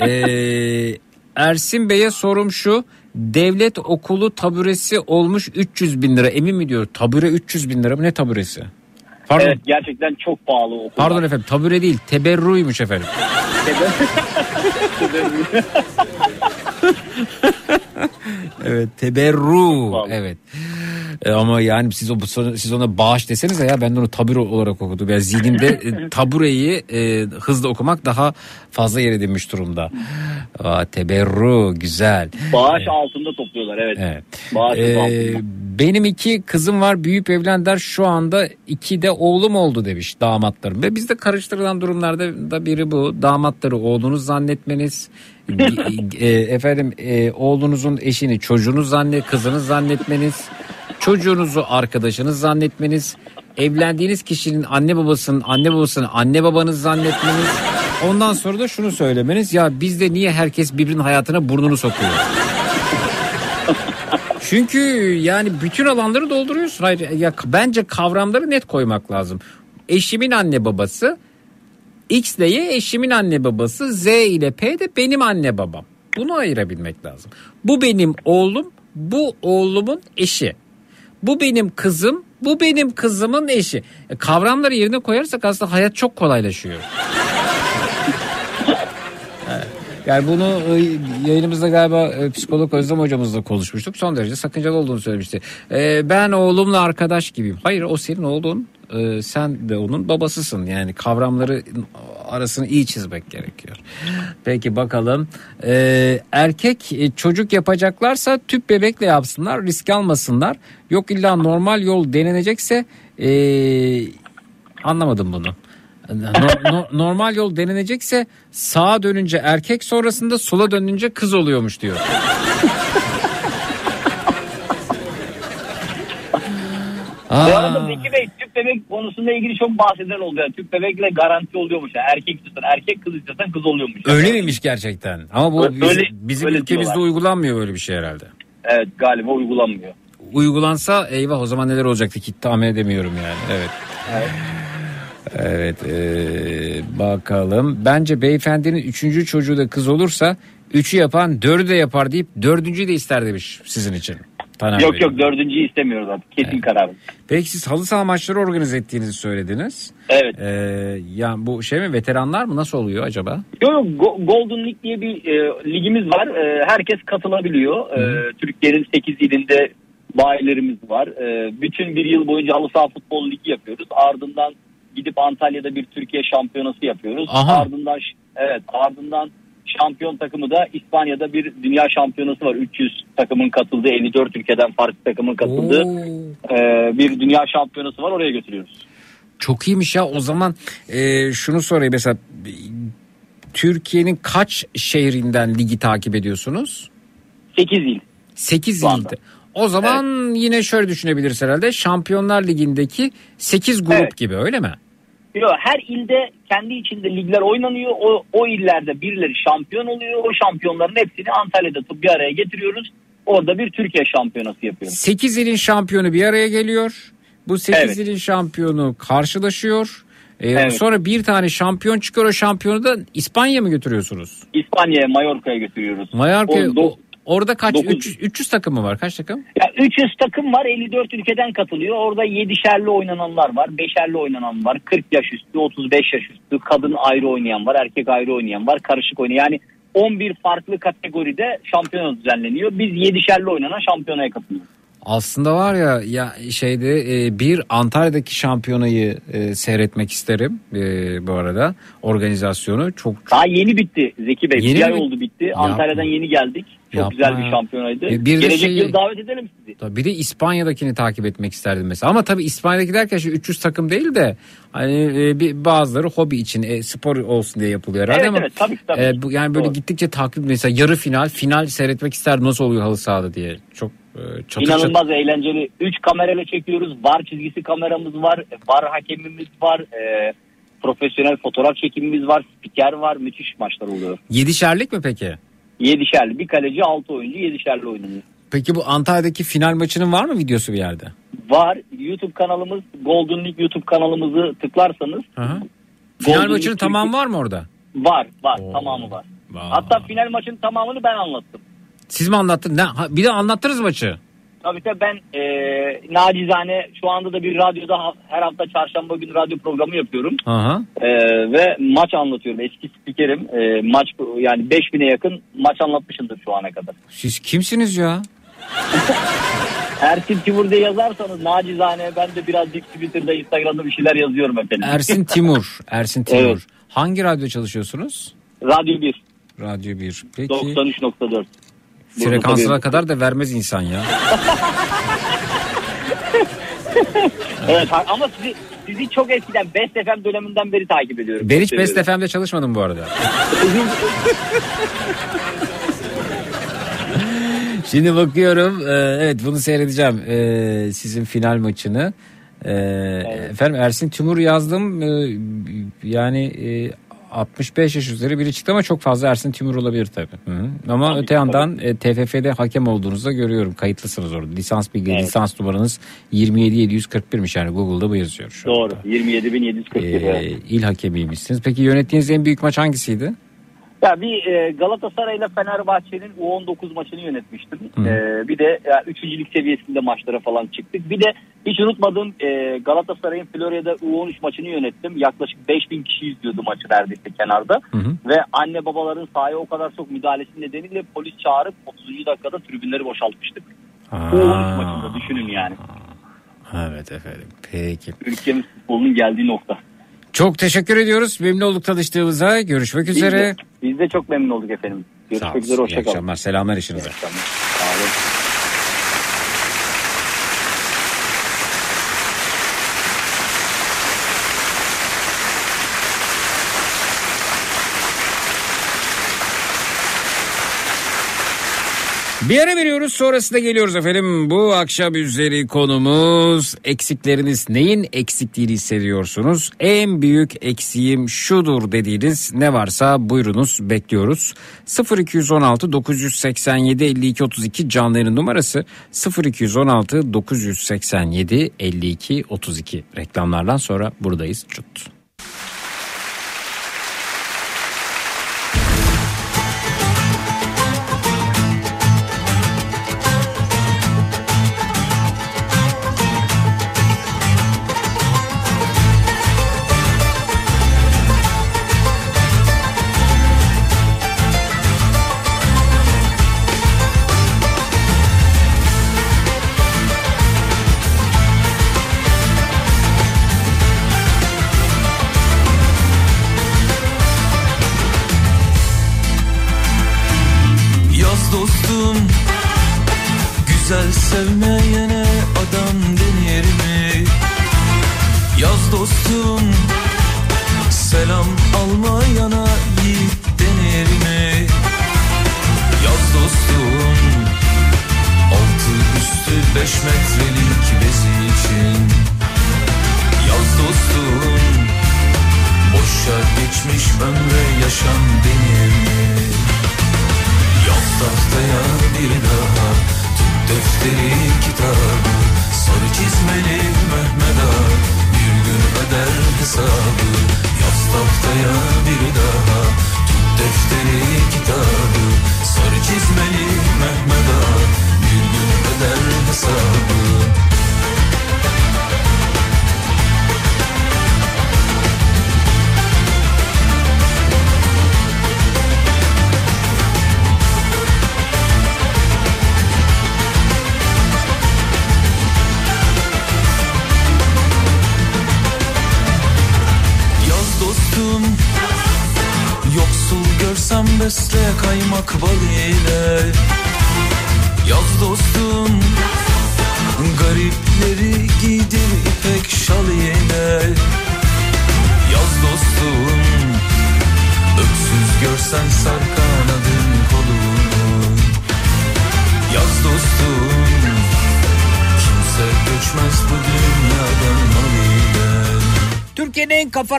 Ee, Ersin Bey'e sorum şu. Devlet okulu taburesi olmuş 300 bin lira. Emin mi diyor? Tabure 300 bin lira mı? Ne taburesi? Pardon. Evet gerçekten çok pahalı okullar. Pardon efendim tabure değil teberruymuş efendim. Evet teberru. Vallahi. Evet. E, ama yani siz o siz ona bağış desenize ya ben de onu tabure olarak okudum. Yani zihnimde e, tabureyi e, hızlı okumak daha fazla yer edinmiş durumda. Aa, teberru güzel. Bağış altında topluyorlar evet. Evet. Bağış Ee, altında. benim iki kızım var büyüyüp evlendiler şu anda iki de oğlum oldu demiş damatlarım. Ve bizde karıştırılan durumlarda da biri bu damatları oğlunuz zannetmeniz e, efendim e, oğlunuzun eşini çocuğunuz zannet kızınız zannetmeniz çocuğunuzu arkadaşınız zannetmeniz evlendiğiniz kişinin anne babasının anne babasını anne babanız zannetmeniz ondan sonra da şunu söylemeniz ya bizde niye herkes birbirinin hayatına burnunu sokuyor çünkü yani bütün alanları dolduruyorsun. Hayır ya bence kavramları net koymak lazım. Eşimin anne babası X ile Y eşimin anne babası Z ile P de benim anne babam. Bunu ayırabilmek lazım. Bu benim oğlum, bu oğlumun eşi. Bu benim kızım, bu benim kızımın eşi. E, kavramları yerine koyarsak aslında hayat çok kolaylaşıyor. Yani bunu e, yayınımızda galiba e, psikolog Özlem hocamızla konuşmuştuk. Son derece sakıncalı olduğunu söylemişti. E, ben oğlumla arkadaş gibiyim. Hayır o senin oğlun. E, sen de onun babasısın. Yani kavramları arasını iyi çizmek gerekiyor. Peki bakalım. E, erkek çocuk yapacaklarsa tüp bebekle yapsınlar risk almasınlar. Yok illa normal yol denenecekse e, anlamadım bunu. No- no- normal yol denenecekse sağa dönünce erkek sonrasında sola dönünce kız oluyormuş diyor. Bu arada Zeki Bey tüp bebek konusunda ilgili çok bahseden oldu. Yani tüp bebekle garanti oluyormuş. Yani erkek istiyorsan erkek kız istiyorsan kız oluyormuş. Öyle miymiş gerçekten? Ama bu Öyle- bizim, bizim öyle ülkemizde diyorlar. uygulanmıyor böyle bir şey herhalde. Evet galiba uygulanmıyor. Uygulansa eyvah o zaman neler olacaktı ki tahmin edemiyorum yani. Evet. Evet. eee, bakalım. Bence beyefendinin üçüncü çocuğu da kız olursa üçü yapan dördü de yapar deyip dördüncüyü de ister demiş sizin için. Taner yok Bey. yok dördüncüyü istemiyoruz artık. Kesin karar. Peki siz halı saha maçları organize ettiğinizi söylediniz. Evet. Eee yani bu şey mi veteranlar mı nasıl oluyor acaba? Yok yok Go- Golden League diye bir e, ligimiz var. E, herkes katılabiliyor. E, Türkiye'nin 8 ilinde bayilerimiz var. E, bütün bir yıl boyunca halı saha futbol ligi yapıyoruz. Ardından gidip Antalya'da bir Türkiye şampiyonası yapıyoruz. Aha. Ardından evet ardından şampiyon takımı da İspanya'da bir dünya şampiyonası var. 300 takımın katıldığı 54 ülkeden farklı takımın katıldığı Oo. e, bir dünya şampiyonası var. Oraya götürüyoruz. Çok iyiymiş ya o zaman e, şunu sorayım mesela Türkiye'nin kaç şehrinden ligi takip ediyorsunuz? 8 il. 8 Şu anda. ilde. O zaman yine şöyle düşünebiliriz herhalde Şampiyonlar Ligi'ndeki 8 grup Evet. gibi öyle mi? Yok, her ilde kendi içinde ligler oynanıyor. O, o illerde birileri şampiyon oluyor. O şampiyonların hepsini Antalya'da tutup bir araya getiriyoruz. Orada bir Türkiye şampiyonası yapıyoruz. 8 ilin şampiyonu bir araya geliyor. Bu 8 Evet. ilin şampiyonu karşılaşıyor. E, Evet. Sonra bir tane şampiyon çıkıyor o şampiyonu da İspanya mı götürüyorsunuz? İspanya'ya, Mallorca'ya götürüyoruz. Mallorca O do- orada kaç? dokuz- 300, 300 takım mı var? Kaç takım? Ya 300 takım var 54 ülkeden katılıyor. Orada 7'şerli oynananlar var. 5'erli oynanan var. 40 yaş üstü, 35 yaş üstü. Kadın ayrı oynayan var. Erkek ayrı oynayan var. Karışık oynayan. Yani 11 farklı kategoride şampiyona düzenleniyor. Biz 7'şerli oynanan şampiyonaya katılıyoruz. Aslında var ya ya şeyde e, bir Antalya'daki şampiyonayı e, seyretmek isterim e, bu arada organizasyonu çok Daha yeni bitti Zeki Bey. Yeni bir ay oldu bitti. Yapma. Antalya'dan yeni geldik. Çok Yapma güzel bir şampiyonaydı. E, bir Gelecek şeyi- yıl davet edelim sizi. bir de İspanya'dakini takip etmek isterdim mesela ama tabii İspanya'daki derken şu 300 takım değil de hani e, bir bazıları hobi için e, spor olsun diye yapılıyor herhalde Evet ama evet tabii tabii. e, bu, yani böyle Doğru. gittikçe takip mesela yarı final final seyretmek isterdim nasıl oluyor halı sahada diye çok e, çatır çatır. İnanılmaz eğlenceli. 3 kamerayla çekiyoruz. Var çizgisi kameramız var. Var hakemimiz var. E, profesyonel fotoğraf çekimimiz var. Spiker var. Müthiş maçlar oluyor. Yedişerlik mi peki? Yedişerli. Bir kaleci 6 oyuncu yedişerli oynanıyor. Peki bu Antalya'daki final maçının var mı videosu bir yerde? Var. YouTube kanalımız Golden League YouTube kanalımızı tıklarsanız hı. Final Golden maçının League tamamı Türkiye- var mı orada? var. Var. Oo. Tamamı var. Vay. Hatta final maçın tamamını ben anlattım. Siz mi anlattınız? Ne, bir de anlattınız maçı. Tabii tabii ben e, nacizane şu anda da bir radyoda ha- her hafta çarşamba günü radyo programı yapıyorum. Aha. E, ve maç anlatıyorum. Eski spikerim. E, maç yani 5000'e yakın maç anlatmışımdır şu ana kadar. Siz kimsiniz ya? Ersin Timur diye yazarsanız nacizane ben de birazcık Twitter'da Instagram'da bir şeyler yazıyorum efendim. Ersin Timur. Ersin Timur. Evet. Hangi radyo çalışıyorsunuz? Radyo 1 Radyo 1. Peki 93.4. frekansına Burada kadar da vermez insan ya. Evet ama sizi sizi çok eskiden Best FM döneminden beri takip ediyorum. Ben hiç Best. FM'de çalışmadım bu arada. Şimdi bakıyorum. e, evet bunu seyredeceğim. E, sizin final maçını. E, Efendim Ersin Timur yazdım. Yani 65 yaş üzeri biri çıktı ama çok fazla Ersin Timur olabilir tabii. Hı hı. Ama Tabii, öte yandan e, TFF'de hakem olduğunuzu da görüyorum. Kayıtlısınız orada. Lisans bilgi, Evet. lisans numaranız 27741'miş yani Google'da bu yazıyor şu Doğru. anda. 27.741. Ee, evet. il hakemiymişsiniz. Peki yönettiğiniz en büyük maç hangisiydi? Ya bir e, Galatasaray ile Fenerbahçe'nin U19 maçını yönetmiştim. E, bir de ya, üçüncülük seviyesinde maçlara falan çıktık. Bir de hiç unutmadığım e, Galatasaray'ın Florya'da U13 maçını yönettim. Yaklaşık 5000 kişi izliyordu maçı neredeyse kenarda. Hı. Ve anne babaların sahaya o kadar çok müdahalesi nedeniyle polis çağırıp 30. dakikada tribünleri boşaltmıştık. U13 maçında düşünün yani. Evet efendim. Peki. Ülkemiz futbolunun geldiği nokta. Çok teşekkür ediyoruz. Memnun olduk tanıştığımıza. Görüşmek üzere. Biz de çok memnun olduk efendim. Görüşmek üzere İyi hoşçakalın. akşamlar. Selamlar işinize. Sağ olun. Bir ara veriyoruz sonrasında geliyoruz efendim. Bu akşam üzeri konumuz eksikleriniz neyin eksikliğini hissediyorsunuz? En büyük eksiğim şudur dediğiniz ne varsa buyurunuz bekliyoruz. 0216 987 52 32 canlı yayın numarası 0216 987 52 32 reklamlardan sonra buradayız. Çut.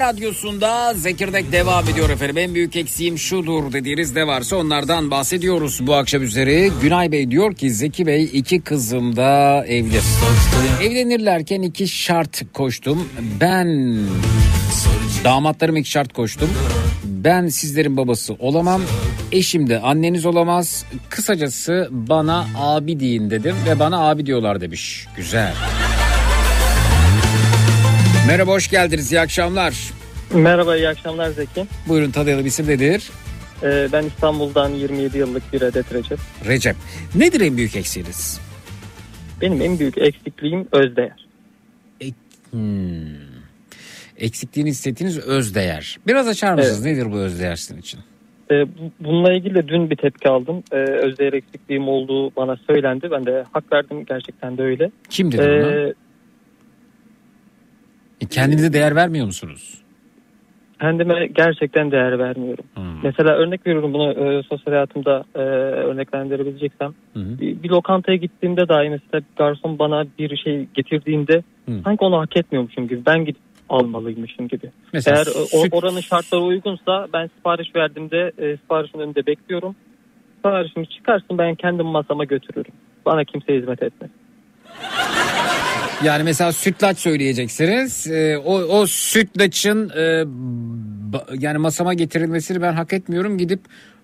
Radyosunda Zekirdek devam ediyor efendim. En büyük eksiğim şudur dediğiniz ne varsa onlardan bahsediyoruz bu akşam üzeri. Günay Bey diyor ki Zeki Bey iki kızım da evli. Evlenirlerken iki şart koştum. Ben damatlarım iki şart koştum. Ben sizlerin babası olamam. Eşim de anneniz olamaz. Kısacası bana abi deyin dedim ve bana abi diyorlar demiş. Güzel. Merhaba hoş geldiniz iyi akşamlar. Merhaba, iyi akşamlar Zeki. Buyurun tanıyalım isim nedir? Ee, ben İstanbul'dan 27 yıllık bir adet Recep. Recep. Nedir en büyük eksiğiniz? Benim en büyük eksikliğim özdeğer. Hmm. Eksikliğini hissettiğiniz özdeğer. Biraz açar mısınız? Nedir bu özdeğer sizin için? Ee, bu- bununla ilgili de dün bir tepki aldım. Ee, özdeğer eksikliğim olduğu bana söylendi. Ben de hak verdim, gerçekten de öyle. Kim dedi bunu? Ee, E, Kendinize değer vermiyor musunuz? Kendime gerçekten değer vermiyorum. Hmm. Mesela örnek veriyorum bunu e, sosyal hayatımda e, örneklendirebileceksem. Hı. Bir, bir lokantaya gittiğimde dahi mesela garson bana bir şey getirdiğinde Hı. sanki onu hak etmiyormuşum gibi. Ben gidip almalıymışım gibi. Mesela Eğer o, süt- oranın şartları uygunsa ben sipariş verdiğimde e, siparişin önünde bekliyorum. Siparişimi çıkarsın ben kendim masama götürürüm. Bana kimse hizmet etmez. Yani mesela sütlaç söyleyeceksiniz. E, o, o sütlaçın e, ba- yani masama getirilmesini ben hak etmiyorum. Gidip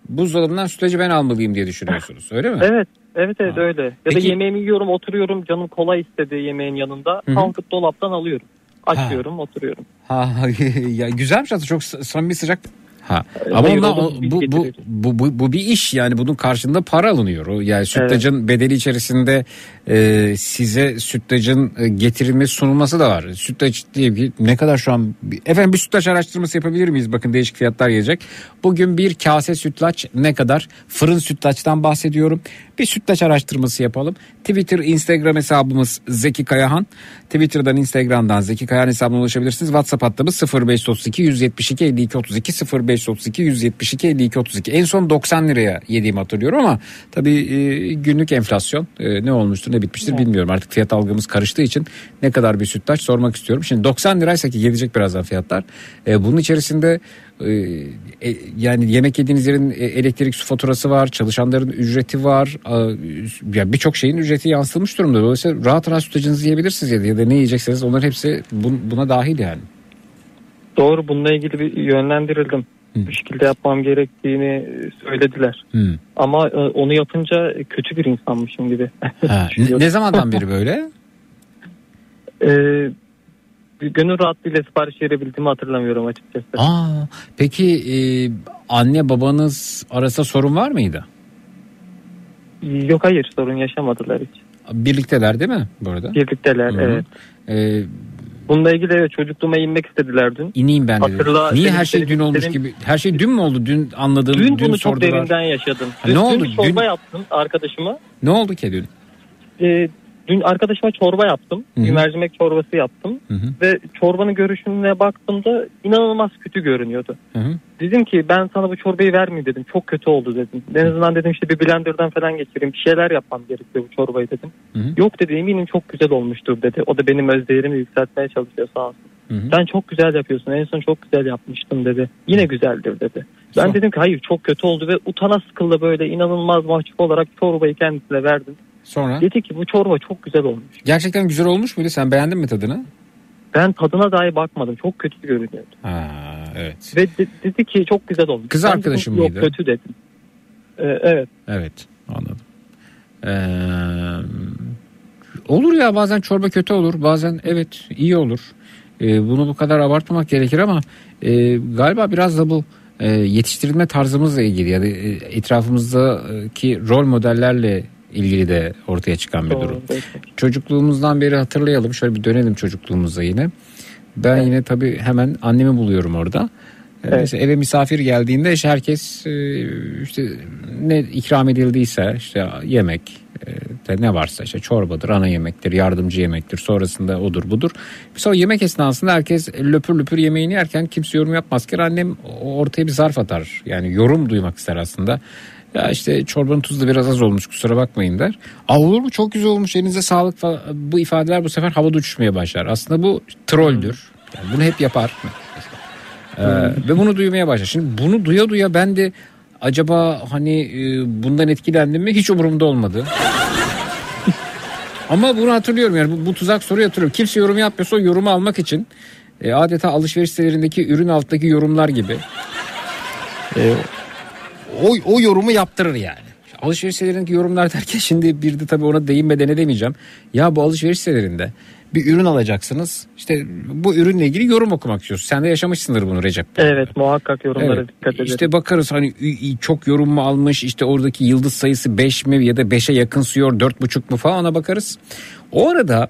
buzdolabından sütlacı ben almalıyım diye düşünüyorsunuz. Öyle mi? Evet, evet evet Ha. öyle. Ya Peki- da yemeğimi yiyorum, oturuyorum. Canım kola istedi yemeğin yanında. Kalkıp dolaptan alıyorum. Açıyorum, oturuyorum. Ha, ya güzelmiş aslında çok samimi sıcak. Ha. Ama hayır, ondan- o bu, bu, bu, bu, bu bir iş yani bunun karşında para alınıyor. Yani sütlacın bedeli içerisinde e, size sütlacın e, getirilmesi sunulması da var. Sütlaç diye ki ne kadar şu an efendim bir sütlaç araştırması yapabilir miyiz? Bakın değişik fiyatlar gelecek. Bugün bir kase sütlaç ne kadar? Fırın sütlaçtan bahsediyorum. Bir sütlaç araştırması yapalım. Twitter, Instagram hesabımız Zeki Kayahan. Twitter'dan, Instagram'dan Zeki Kayahan hesabına ulaşabilirsiniz. WhatsApp hattımız 0532 172 52 32 0532 172 52 32. En son 90 liraya yediğimi hatırlıyorum ama tabii e, günlük enflasyon e, ne olmuştur ne bitmiştir bilmiyorum. Artık fiyat algımız karıştığı için ne kadar bir sütlaç sormak istiyorum. Şimdi 90 liraysa ki gelecek birazdan fiyatlar. E, bunun içerisinde e, e, yani yemek yediğiniz yerin e, elektrik su faturası var, çalışanların ücreti var. A, ya birçok şeyin ücreti yansıtılmış durumda. Dolayısıyla rahat rahat sütlacınızı yiyebilirsiniz ya da, ya da ne yiyecekseniz onların hepsi bun- buna dahil yani. Doğru bununla ilgili bir yönlendirildim. Bu şekilde yapmam gerektiğini söylediler. Hmm. Ama e, onu yapınca kötü bir insanmışım gibi. Ha, ne, ne zamandan beri böyle? Ee, gönül rahatlığıyla sipariş verebildiğimi hatırlamıyorum açıkçası. Aa, peki e, anne babanız arasında sorun var mıydı? Yok hayır sorun yaşamadılar hiç. Birlikteler değil mi bu arada? Birlikteler Hı hı. evet. Ee, Bununla ilgili evet, çocukluğuma inmek istediler dün. ineyim ben de. Hatırla, Niye her şey dün olmuş gibi? Her şey dün mü oldu? Dün anladığım, Dün, dün, bunu çok sordular. derinden yaşadım. Ha, Dün, ne oldu? Dün Dün- yaptım arkadaşıma. Ne oldu ki dün? Ee, dün arkadaşıma çorba yaptım. Hı hı. Bir mercimek çorbası yaptım. Hı hı. Ve çorbanın görüşüne baktığımda inanılmaz kötü görünüyordu. Hı hı. Dedim ki ben sana bu çorbayı vermeyeyim dedim. Çok kötü oldu dedim. En azından dedim işte bir blenderdan falan geçireyim. Bir şeyler yapmam gerekiyor bu çorbayı dedim. Hı hı. Yok dedi eminim çok güzel olmuştur dedi. O da benim öz değerimi yükseltmeye çalışıyor sağ olsun. Hı hı. Sen çok güzel yapıyorsun. En son çok güzel yapmıştın dedi. Yine güzeldir dedi. Ben Son- dedim ki hayır çok kötü oldu ve utana sıkıldı böyle inanılmaz mahcup olarak çorbayı kendisine verdim. Sonra? Dedi ki bu çorba çok güzel olmuş. Gerçekten güzel olmuş muydu? Sen beğendin mi tadını? Ben tadına dahi bakmadım. Çok kötü görünüyordu. Ha, evet. Ve de- dedi ki çok güzel olmuş. Kız Ben dedim mıydı? Yok kötü dedim. Ee, evet. Evet anladım. Ee, olur ya bazen çorba kötü olur bazen evet iyi olur. Ee, bunu bu kadar abartmamak gerekir ama e, galiba biraz da bu e, yetiştirilme tarzımızla ilgili ya da e, etrafımızdaki rol modellerle ilgili de ortaya çıkan bir durum. Çocukluğumuzdan beri hatırlayalım şöyle bir dönelim çocukluğumuza yine. Ben yine tabii hemen annemi buluyorum orada. Ee, Evet. Mesela eve misafir geldiğinde işte herkes e, işte ne ikram edildiyse işte yemek e, de ne varsa işte çorbadır, ana yemektir, yardımcı yemektir, sonrasında odur budur. Sonra yemek esnasında herkes löpür löpür yemeğini yerken kimse yorum yapmazken annem ortaya bir zarf atar. Yani yorum duymak ister aslında. Ya işte çorbanın tuzu da biraz az olmuş kusura bakmayın der. Aa olur mu çok güzel olmuş elinize sağlık falan. Bu ifadeler bu sefer havada uçuşmaya başlar. Aslında bu trolldür. Yani bunu hep yapar. Ee, ve bunu duymaya başlar. Şimdi bunu duya duya ben de acaba hani e, bundan etkilendim mi hiç umurumda olmadı. Ama bunu hatırlıyorum yani bu, bu tuzak soruyu hatırlıyorum. Kimse yorum yapmıyorsa o yorumu almak için e, adeta alışveriş sitelerindeki ürün alttaki yorumlar gibi. E, o, o yorumu yaptırır yani. Alışveriş sitelerindeki yorumlar derken şimdi bir de tabii ona değinmeden edemeyeceğim. Ya bu alışveriş sitelerinde bir ürün alacaksınız. İşte bu ürünle ilgili yorum okumak istiyorsun. Sen de yaşamışsındır bunu Recep. Evet muhakkak yorumlara Evet. dikkat edelim. İşte bakarız hani çok yorum mu almış işte oradaki yıldız sayısı 5 mi ya da 5'e yakınsıyor 4,5 mu falan ona bakarız. O arada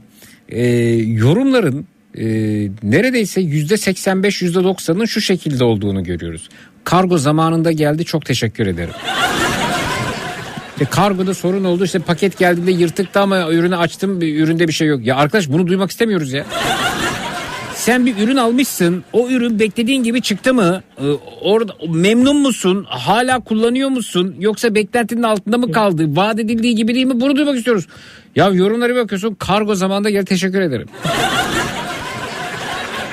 e, yorumların e, neredeyse %85 %90'ın şu şekilde olduğunu görüyoruz. Kargo zamanında geldi çok teşekkür ederim. İşte kargoda sorun oldu işte paket geldiğinde yırtıktı ama ürünü açtım üründe bir şey yok. Ya arkadaş bunu duymak istemiyoruz ya. Sen bir ürün almışsın. O ürün beklediğin gibi çıktı mı? Ee, orada memnun musun? Hala kullanıyor musun? Yoksa beklentinin altında mı kaldı? Vaat edildiği gibi değil mi? Bunu duymak istiyoruz. Ya yorumlara bakıyorsun. Kargo zamanında gel teşekkür ederim.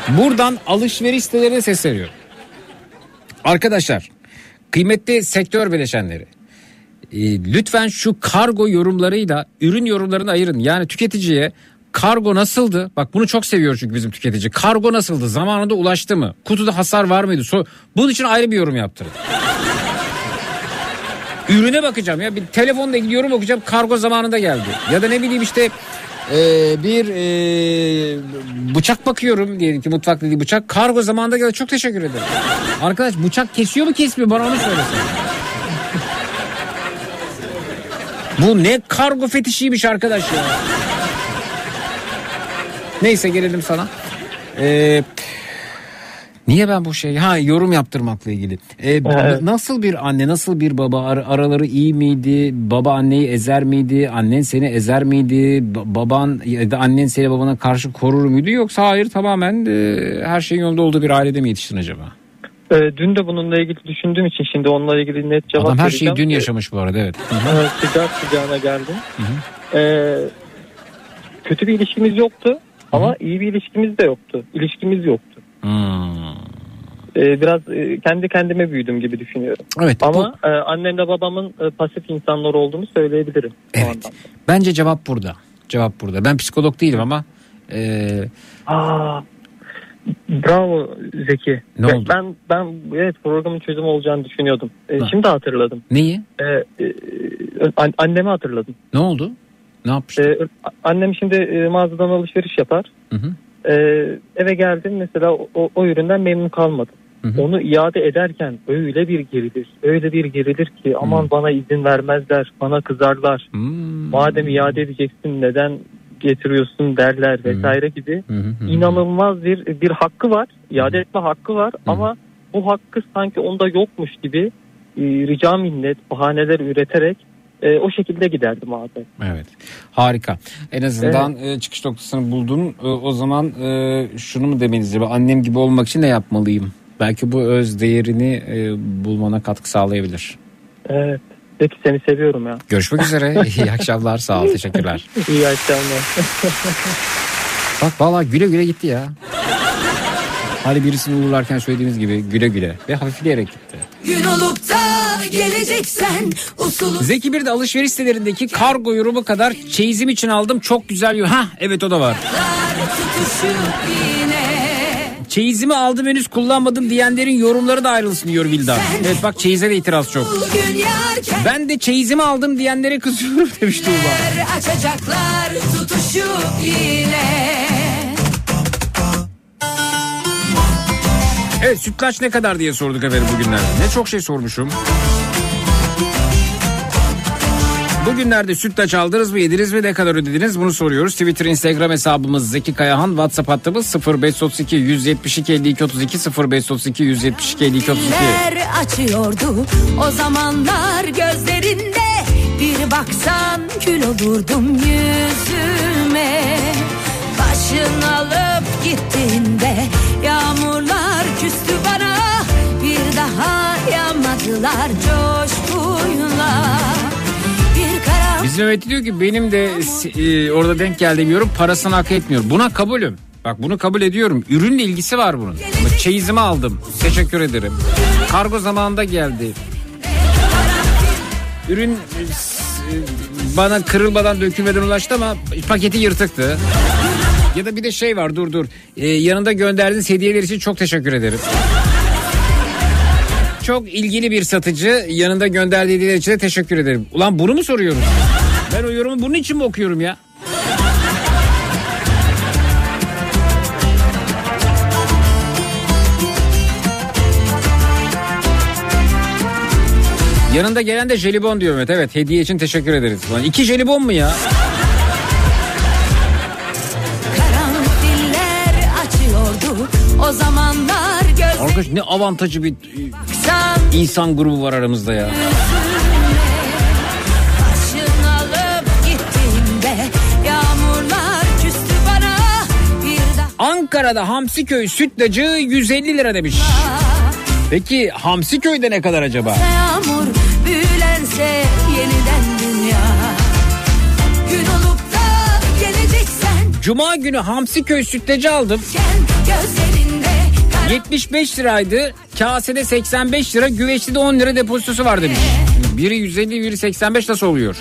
Buradan alışveriş sitelerine sesleniyorum. Arkadaşlar kıymetli sektör bileşenleri e, lütfen şu kargo yorumlarıyla ürün yorumlarını ayırın. Yani tüketiciye kargo nasıldı? Bak bunu çok seviyor çünkü bizim tüketici. Kargo nasıldı? Zamanında ulaştı mı? Kutuda hasar var mıydı? Bunun için ayrı bir yorum yaptırın. Ürüne bakacağım ya. Bir telefonla ilgili yorum okuyacağım. Kargo zamanında geldi. Ya da ne bileyim işte e, bir e, bıçak bakıyorum diyelim ki mutfak dediği bıçak. Kargo zamanında geldi. Çok teşekkür ederim. Arkadaş bıçak kesiyor mu kesmiyor? Bana onu söylesene. Bu ne kargo fetişiymiş arkadaş ya. Neyse gelelim sana. Ee, niye ben bu şey ha yorum yaptırmakla ilgili. Ee, Evet. Nasıl bir anne nasıl bir baba Ar- araları iyi miydi? Baba anneyi ezer miydi? Annen seni ezer miydi? Ba- baban ya da annen seni babana karşı korur muydu? Yoksa hayır tamamen e, her şeyin yolunda olduğu bir ailede mi yetiştin acaba? Ee, dün de bununla ilgili düşündüğüm için şimdi onunla ilgili net cevap Adam her şeyi dün Ee, yaşamış bu arada evet. Evet, sıcak sıcağına geldim. Ee, kötü bir ilişkimiz yoktu ama iyi bir ilişkimiz de yoktu. İlişkimiz yoktu. Hmm. Ee, biraz e, kendi kendime büyüdüm gibi düşünüyorum. Evet bu- Ama e, annemle babamın e, pasif insanlar olduğunu söyleyebilirim. Evet. Bence cevap burada. Cevap burada. Ben psikolog değilim ama e, Aa, bravo Zeki. Ne ben, oldu? Ben ben evet programın çözümü olacağını düşünüyordum. Ha. şimdi hatırladım. neyi? E, an- annemi hatırladım. Ne oldu? Ne yapmıştın? Ee, annem şimdi e, mağazadan alışveriş yapar. Hı hı. Ee, eve geldim mesela o, o, üründen memnun kalmadım. Hı hı. Onu iade ederken öyle bir gerilir, öyle bir gerilir ki aman bana izin vermezler, bana kızarlar. Hmm. Madem iade edeceksin neden getiriyorsun derler vesaire gibi Hı hı hı. inanılmaz bir bir hakkı var. iade etme hakkı var ama bu hakkı sanki onda yokmuş gibi e, rica minnet bahaneler üreterek e, o şekilde giderdi mağaza. Evet. Harika. En azından e, çıkış noktasını buldun. E, o zaman e, şunu mu demeniz acaba? Annem gibi olmak için ne yapmalıyım? Belki bu öz değerini e, bulmana katkı sağlayabilir. Evet. Peki seni seviyorum ya. Görüşmek üzere. İyi akşamlar. Sağ ol. Teşekkürler. İyi akşamlar. Bak valla güle güle gitti ya. Hani birisini uğurlarken söylediğimiz gibi güle güle ve hafifleyerek gitti. Gün olup da geleceksen usulü Zeki bir de alışveriş sitelerindeki kargo yorumu kadar çeyizim için aldım çok güzel yor. Ha evet o da var. Çeyizimi aldım henüz kullanmadım diyenlerin yorumları da ayrılsın diyor Vildan. Evet bak çeyize de itiraz çok. Ben de çeyizimi aldım diyenlere kızıyorum demiş Tuğba. açacaklar tutuşup yine Evet sütlaç ne kadar diye sorduk efendim bugünlerde. Ne çok şey sormuşum. Bugünlerde sütlaç aldınız mı yediniz mi ne kadar ödediniz bunu soruyoruz. Twitter Instagram hesabımız Zeki Kayahan WhatsApp hattımız 0532 172 52 32 0532 172 52 32. Eller açıyordu o zamanlar gözlerinde Bir baksan kül olurdum yüzüme Başın alıp gittiğinde yağmadılar coşkuyla Bizim Mehmet diyor ki benim de e, orada denk geldiğim yorum parasını hak etmiyor. Buna kabulüm. Bak bunu kabul ediyorum. Ürünle ilgisi var bunun. Ama Çeyizimi aldım. Teşekkür ederim. Kargo zamanında geldi. Ürün e, e, bana kırılmadan dökülmeden ulaştı ama paketi yırtıktı. Ya da bir de şey var dur dur. E, yanında gönderdiğiniz hediyeler için çok teşekkür ederim. Çok ilgili bir satıcı yanında gönderdiği hediyeler için de teşekkür ederim. Ulan bunu mu soruyoruz? Ben o yorumu bunun için mi okuyorum ya? Yanında gelen de jelibon diyor Mehmet. Evet hediye için teşekkür ederiz. Ulan iki jelibon mu ya? Arkadaş ne avantajı bir insan grubu var aramızda ya. Ankara'da Hamsiköy sütlacı 150 lira demiş. Peki Hamsiköy'de ne kadar acaba? yağmur büyülense yeniden dünya gün olup da geleceksen Cuma günü Hamsiköy sütlacı aldım. gel 75 liraydı. Kasede 85 lira, güveçli de 10 lira depozitosu var demiş. Biri 150, biri 85 nasıl oluyor?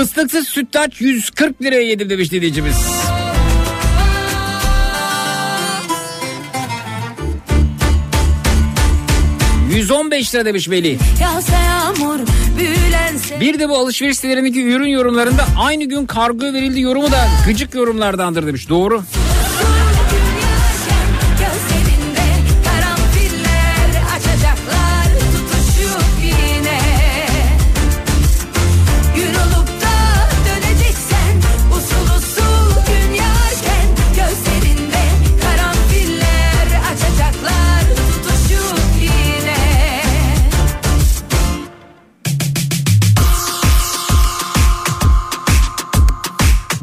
Fıstıksız sütlaç 140 liraya yedim demiş dinleyicimiz. 115 lira demiş Veli. Bir de bu alışveriş sitelerindeki ürün yorumlarında aynı gün kargo verildi yorumu da gıcık yorumlardandır demiş. Doğru. Gözlerinde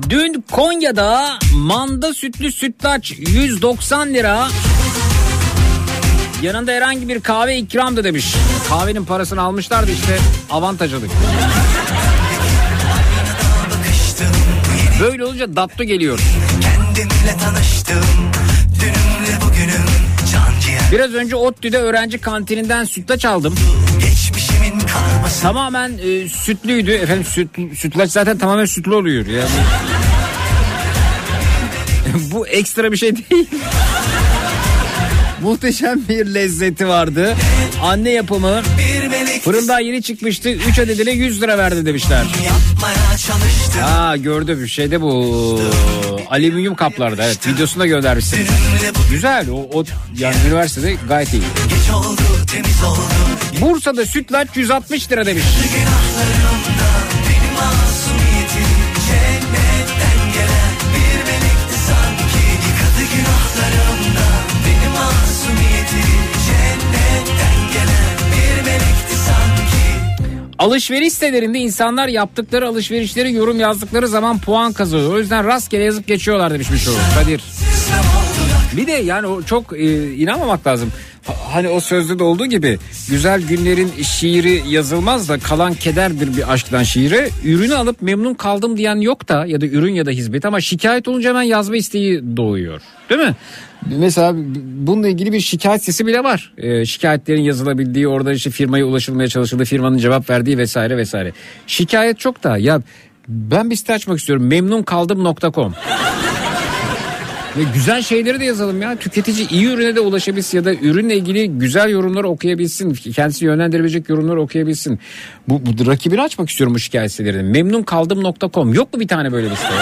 Dün Konya'da manda sütlü sütlaç 190 lira. Yanında herhangi bir kahve ikram da demiş. Kahvenin parasını almışlardı işte avantaj alıyor. Böyle olunca datto geliyor. Kendimle tanıştım Dünümle bugünüm can Biraz önce ODTÜ'de öğrenci kantininden sütlaç aldım. Tamamen e, sütlüydü. Efendim süt, sütlaç zaten tamamen sütlü oluyor. Yani. Bu ekstra bir şey değil. Muhteşem bir lezzeti vardı. Anne yapımı fırından yeni çıkmıştı. 3 adedine 100 lira verdi demişler. Aa gördüm şeyde bu alüminyum kaplarda evet videosunu da göndermişsin. Güzel o, o yani üniversitede gayet iyi. Bursa'da sütlaç 160 lira demiş. Alışveriş sitelerinde insanlar yaptıkları alışverişleri yorum yazdıkları zaman puan kazanıyor. O yüzden rastgele yazıp geçiyorlar demiş bir çoğu. Kadir. Bir de yani o çok e, inanmamak lazım. Ha- Hani o sözde de olduğu gibi güzel günlerin şiiri yazılmaz da kalan kederdir bir aşktan şiiri. Ürünü alıp memnun kaldım diyen yok da ya da ürün ya da hizmet ama şikayet olunca hemen yazma isteği doğuyor. Değil mi? Mesela bununla ilgili bir şikayet sesi bile var. Ee, şikayetlerin yazılabildiği orada işte firmaya ulaşılmaya çalışıldığı firmanın cevap verdiği vesaire vesaire. Şikayet çok da ya ben bir site açmak istiyorum memnunkaldım.com ve güzel şeyleri de yazalım ya. Tüketici iyi ürüne de ulaşabilsin ya da ürünle ilgili güzel yorumlar okuyabilsin. Kendisini yönlendirebilecek yorumlar okuyabilsin. Bu, bu rakibini açmak istiyorum bu şikayet sitelerini. Memnunkaldım.com yok mu bir tane böyle bir site?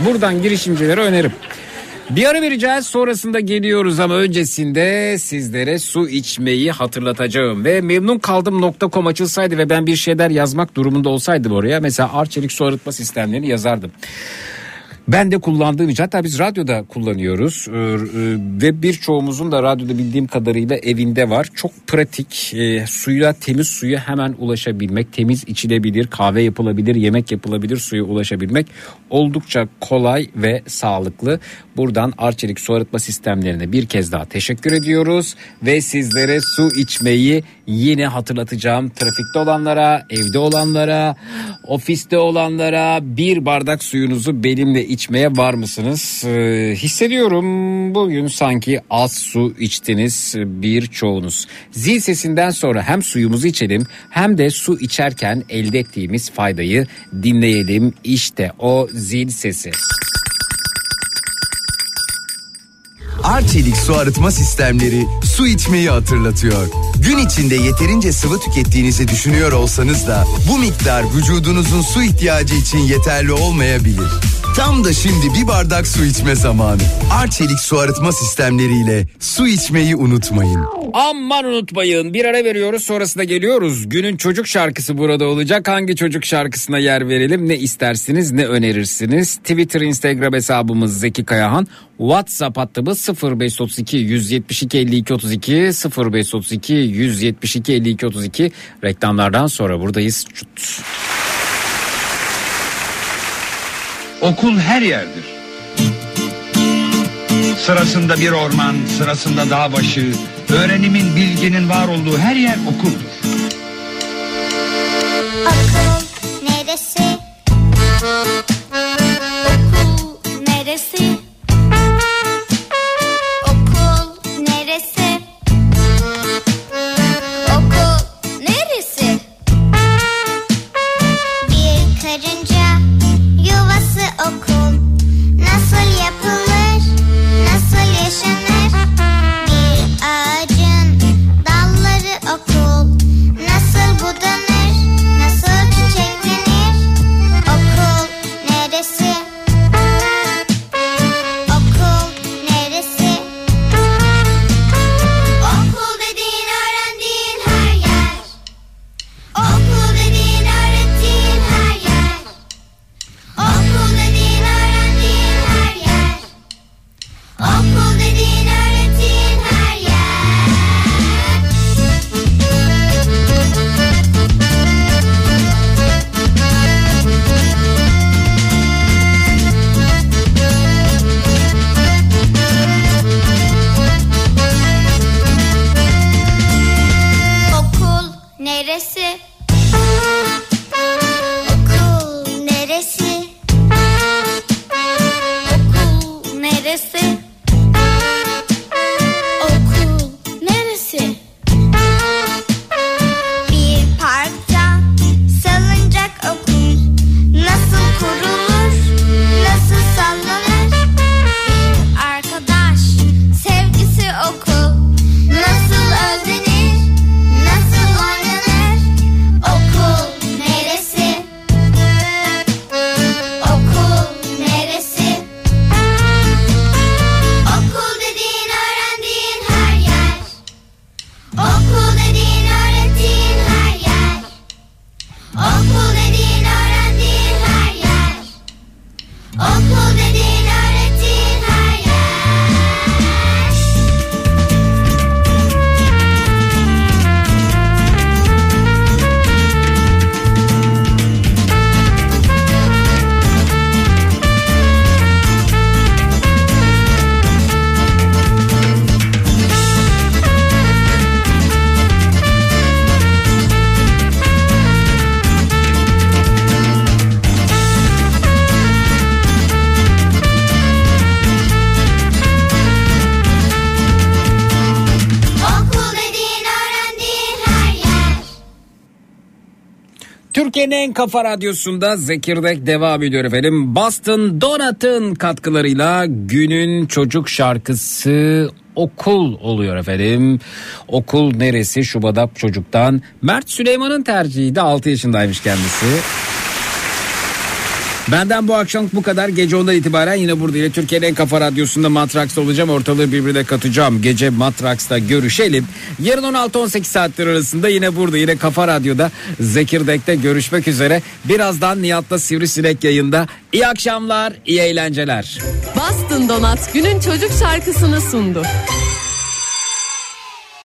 Buradan girişimcilere önerim. Bir ara vereceğiz sonrasında geliyoruz ama öncesinde sizlere su içmeyi hatırlatacağım. Ve memnunkaldım.com açılsaydı ve ben bir şeyler yazmak durumunda olsaydım oraya mesela Arçelik su arıtma sistemlerini yazardım. Ben de kullandığım için hatta biz radyoda kullanıyoruz Ee, e, ve birçoğumuzun da radyoda bildiğim kadarıyla evinde var. Çok pratik e, suya temiz suya hemen ulaşabilmek temiz içilebilir kahve yapılabilir yemek yapılabilir suya ulaşabilmek oldukça kolay ve sağlıklı. Buradan Arçelik su arıtma sistemlerine bir kez daha teşekkür ediyoruz ve sizlere su içmeyi yine hatırlatacağım. Trafikte olanlara, evde olanlara, ofiste olanlara bir bardak suyunuzu benimle içmeye var mısınız? Ee, hissediyorum bugün sanki az su içtiniz birçoğunuz. Zil sesinden sonra hem suyumuzu içelim hem de su içerken elde ettiğimiz faydayı dinleyelim. İşte o zil sesi. Arçelik su arıtma sistemleri su içmeyi hatırlatıyor. Gün içinde yeterince sıvı tükettiğinizi düşünüyor olsanız da bu miktar vücudunuzun su ihtiyacı için yeterli olmayabilir. Tam da şimdi bir bardak su içme zamanı. Arçelik su arıtma sistemleriyle su içmeyi unutmayın. Aman unutmayın bir ara veriyoruz sonrasında geliyoruz. Günün çocuk şarkısı burada olacak. Hangi çocuk şarkısına yer verelim ne istersiniz ne önerirsiniz? Twitter Instagram hesabımız Zeki Kayahan. WhatsApp hattımız 0532 172 52 32 0532 172 52 32 reklamlardan sonra buradayız. Çut. Okul her yerdir. Sırasında bir orman, sırasında dağ başı, öğrenimin, bilginin var olduğu her yer okuldur. Okul neresi? Türkiye'nin en kafa radyosunda Zekirdek devam ediyor efendim. Boston Donut'ın katkılarıyla günün çocuk şarkısı okul oluyor efendim. Okul neresi Şubadap çocuktan. Mert Süleyman'ın tercihiydi 6 yaşındaymış kendisi. Benden bu akşam bu kadar. Gece ondan itibaren yine burada yine Türkiye'nin en kafa radyosunda Matraks'ta olacağım. Ortalığı birbirine katacağım. Gece Matraks'ta görüşelim. Yarın 16-18 saatler arasında yine burada yine kafa radyoda Zekirdek'te görüşmek üzere. Birazdan Nihat'ta Sivrisinek yayında. İyi akşamlar, iyi eğlenceler. Boston Donat günün çocuk şarkısını sundu.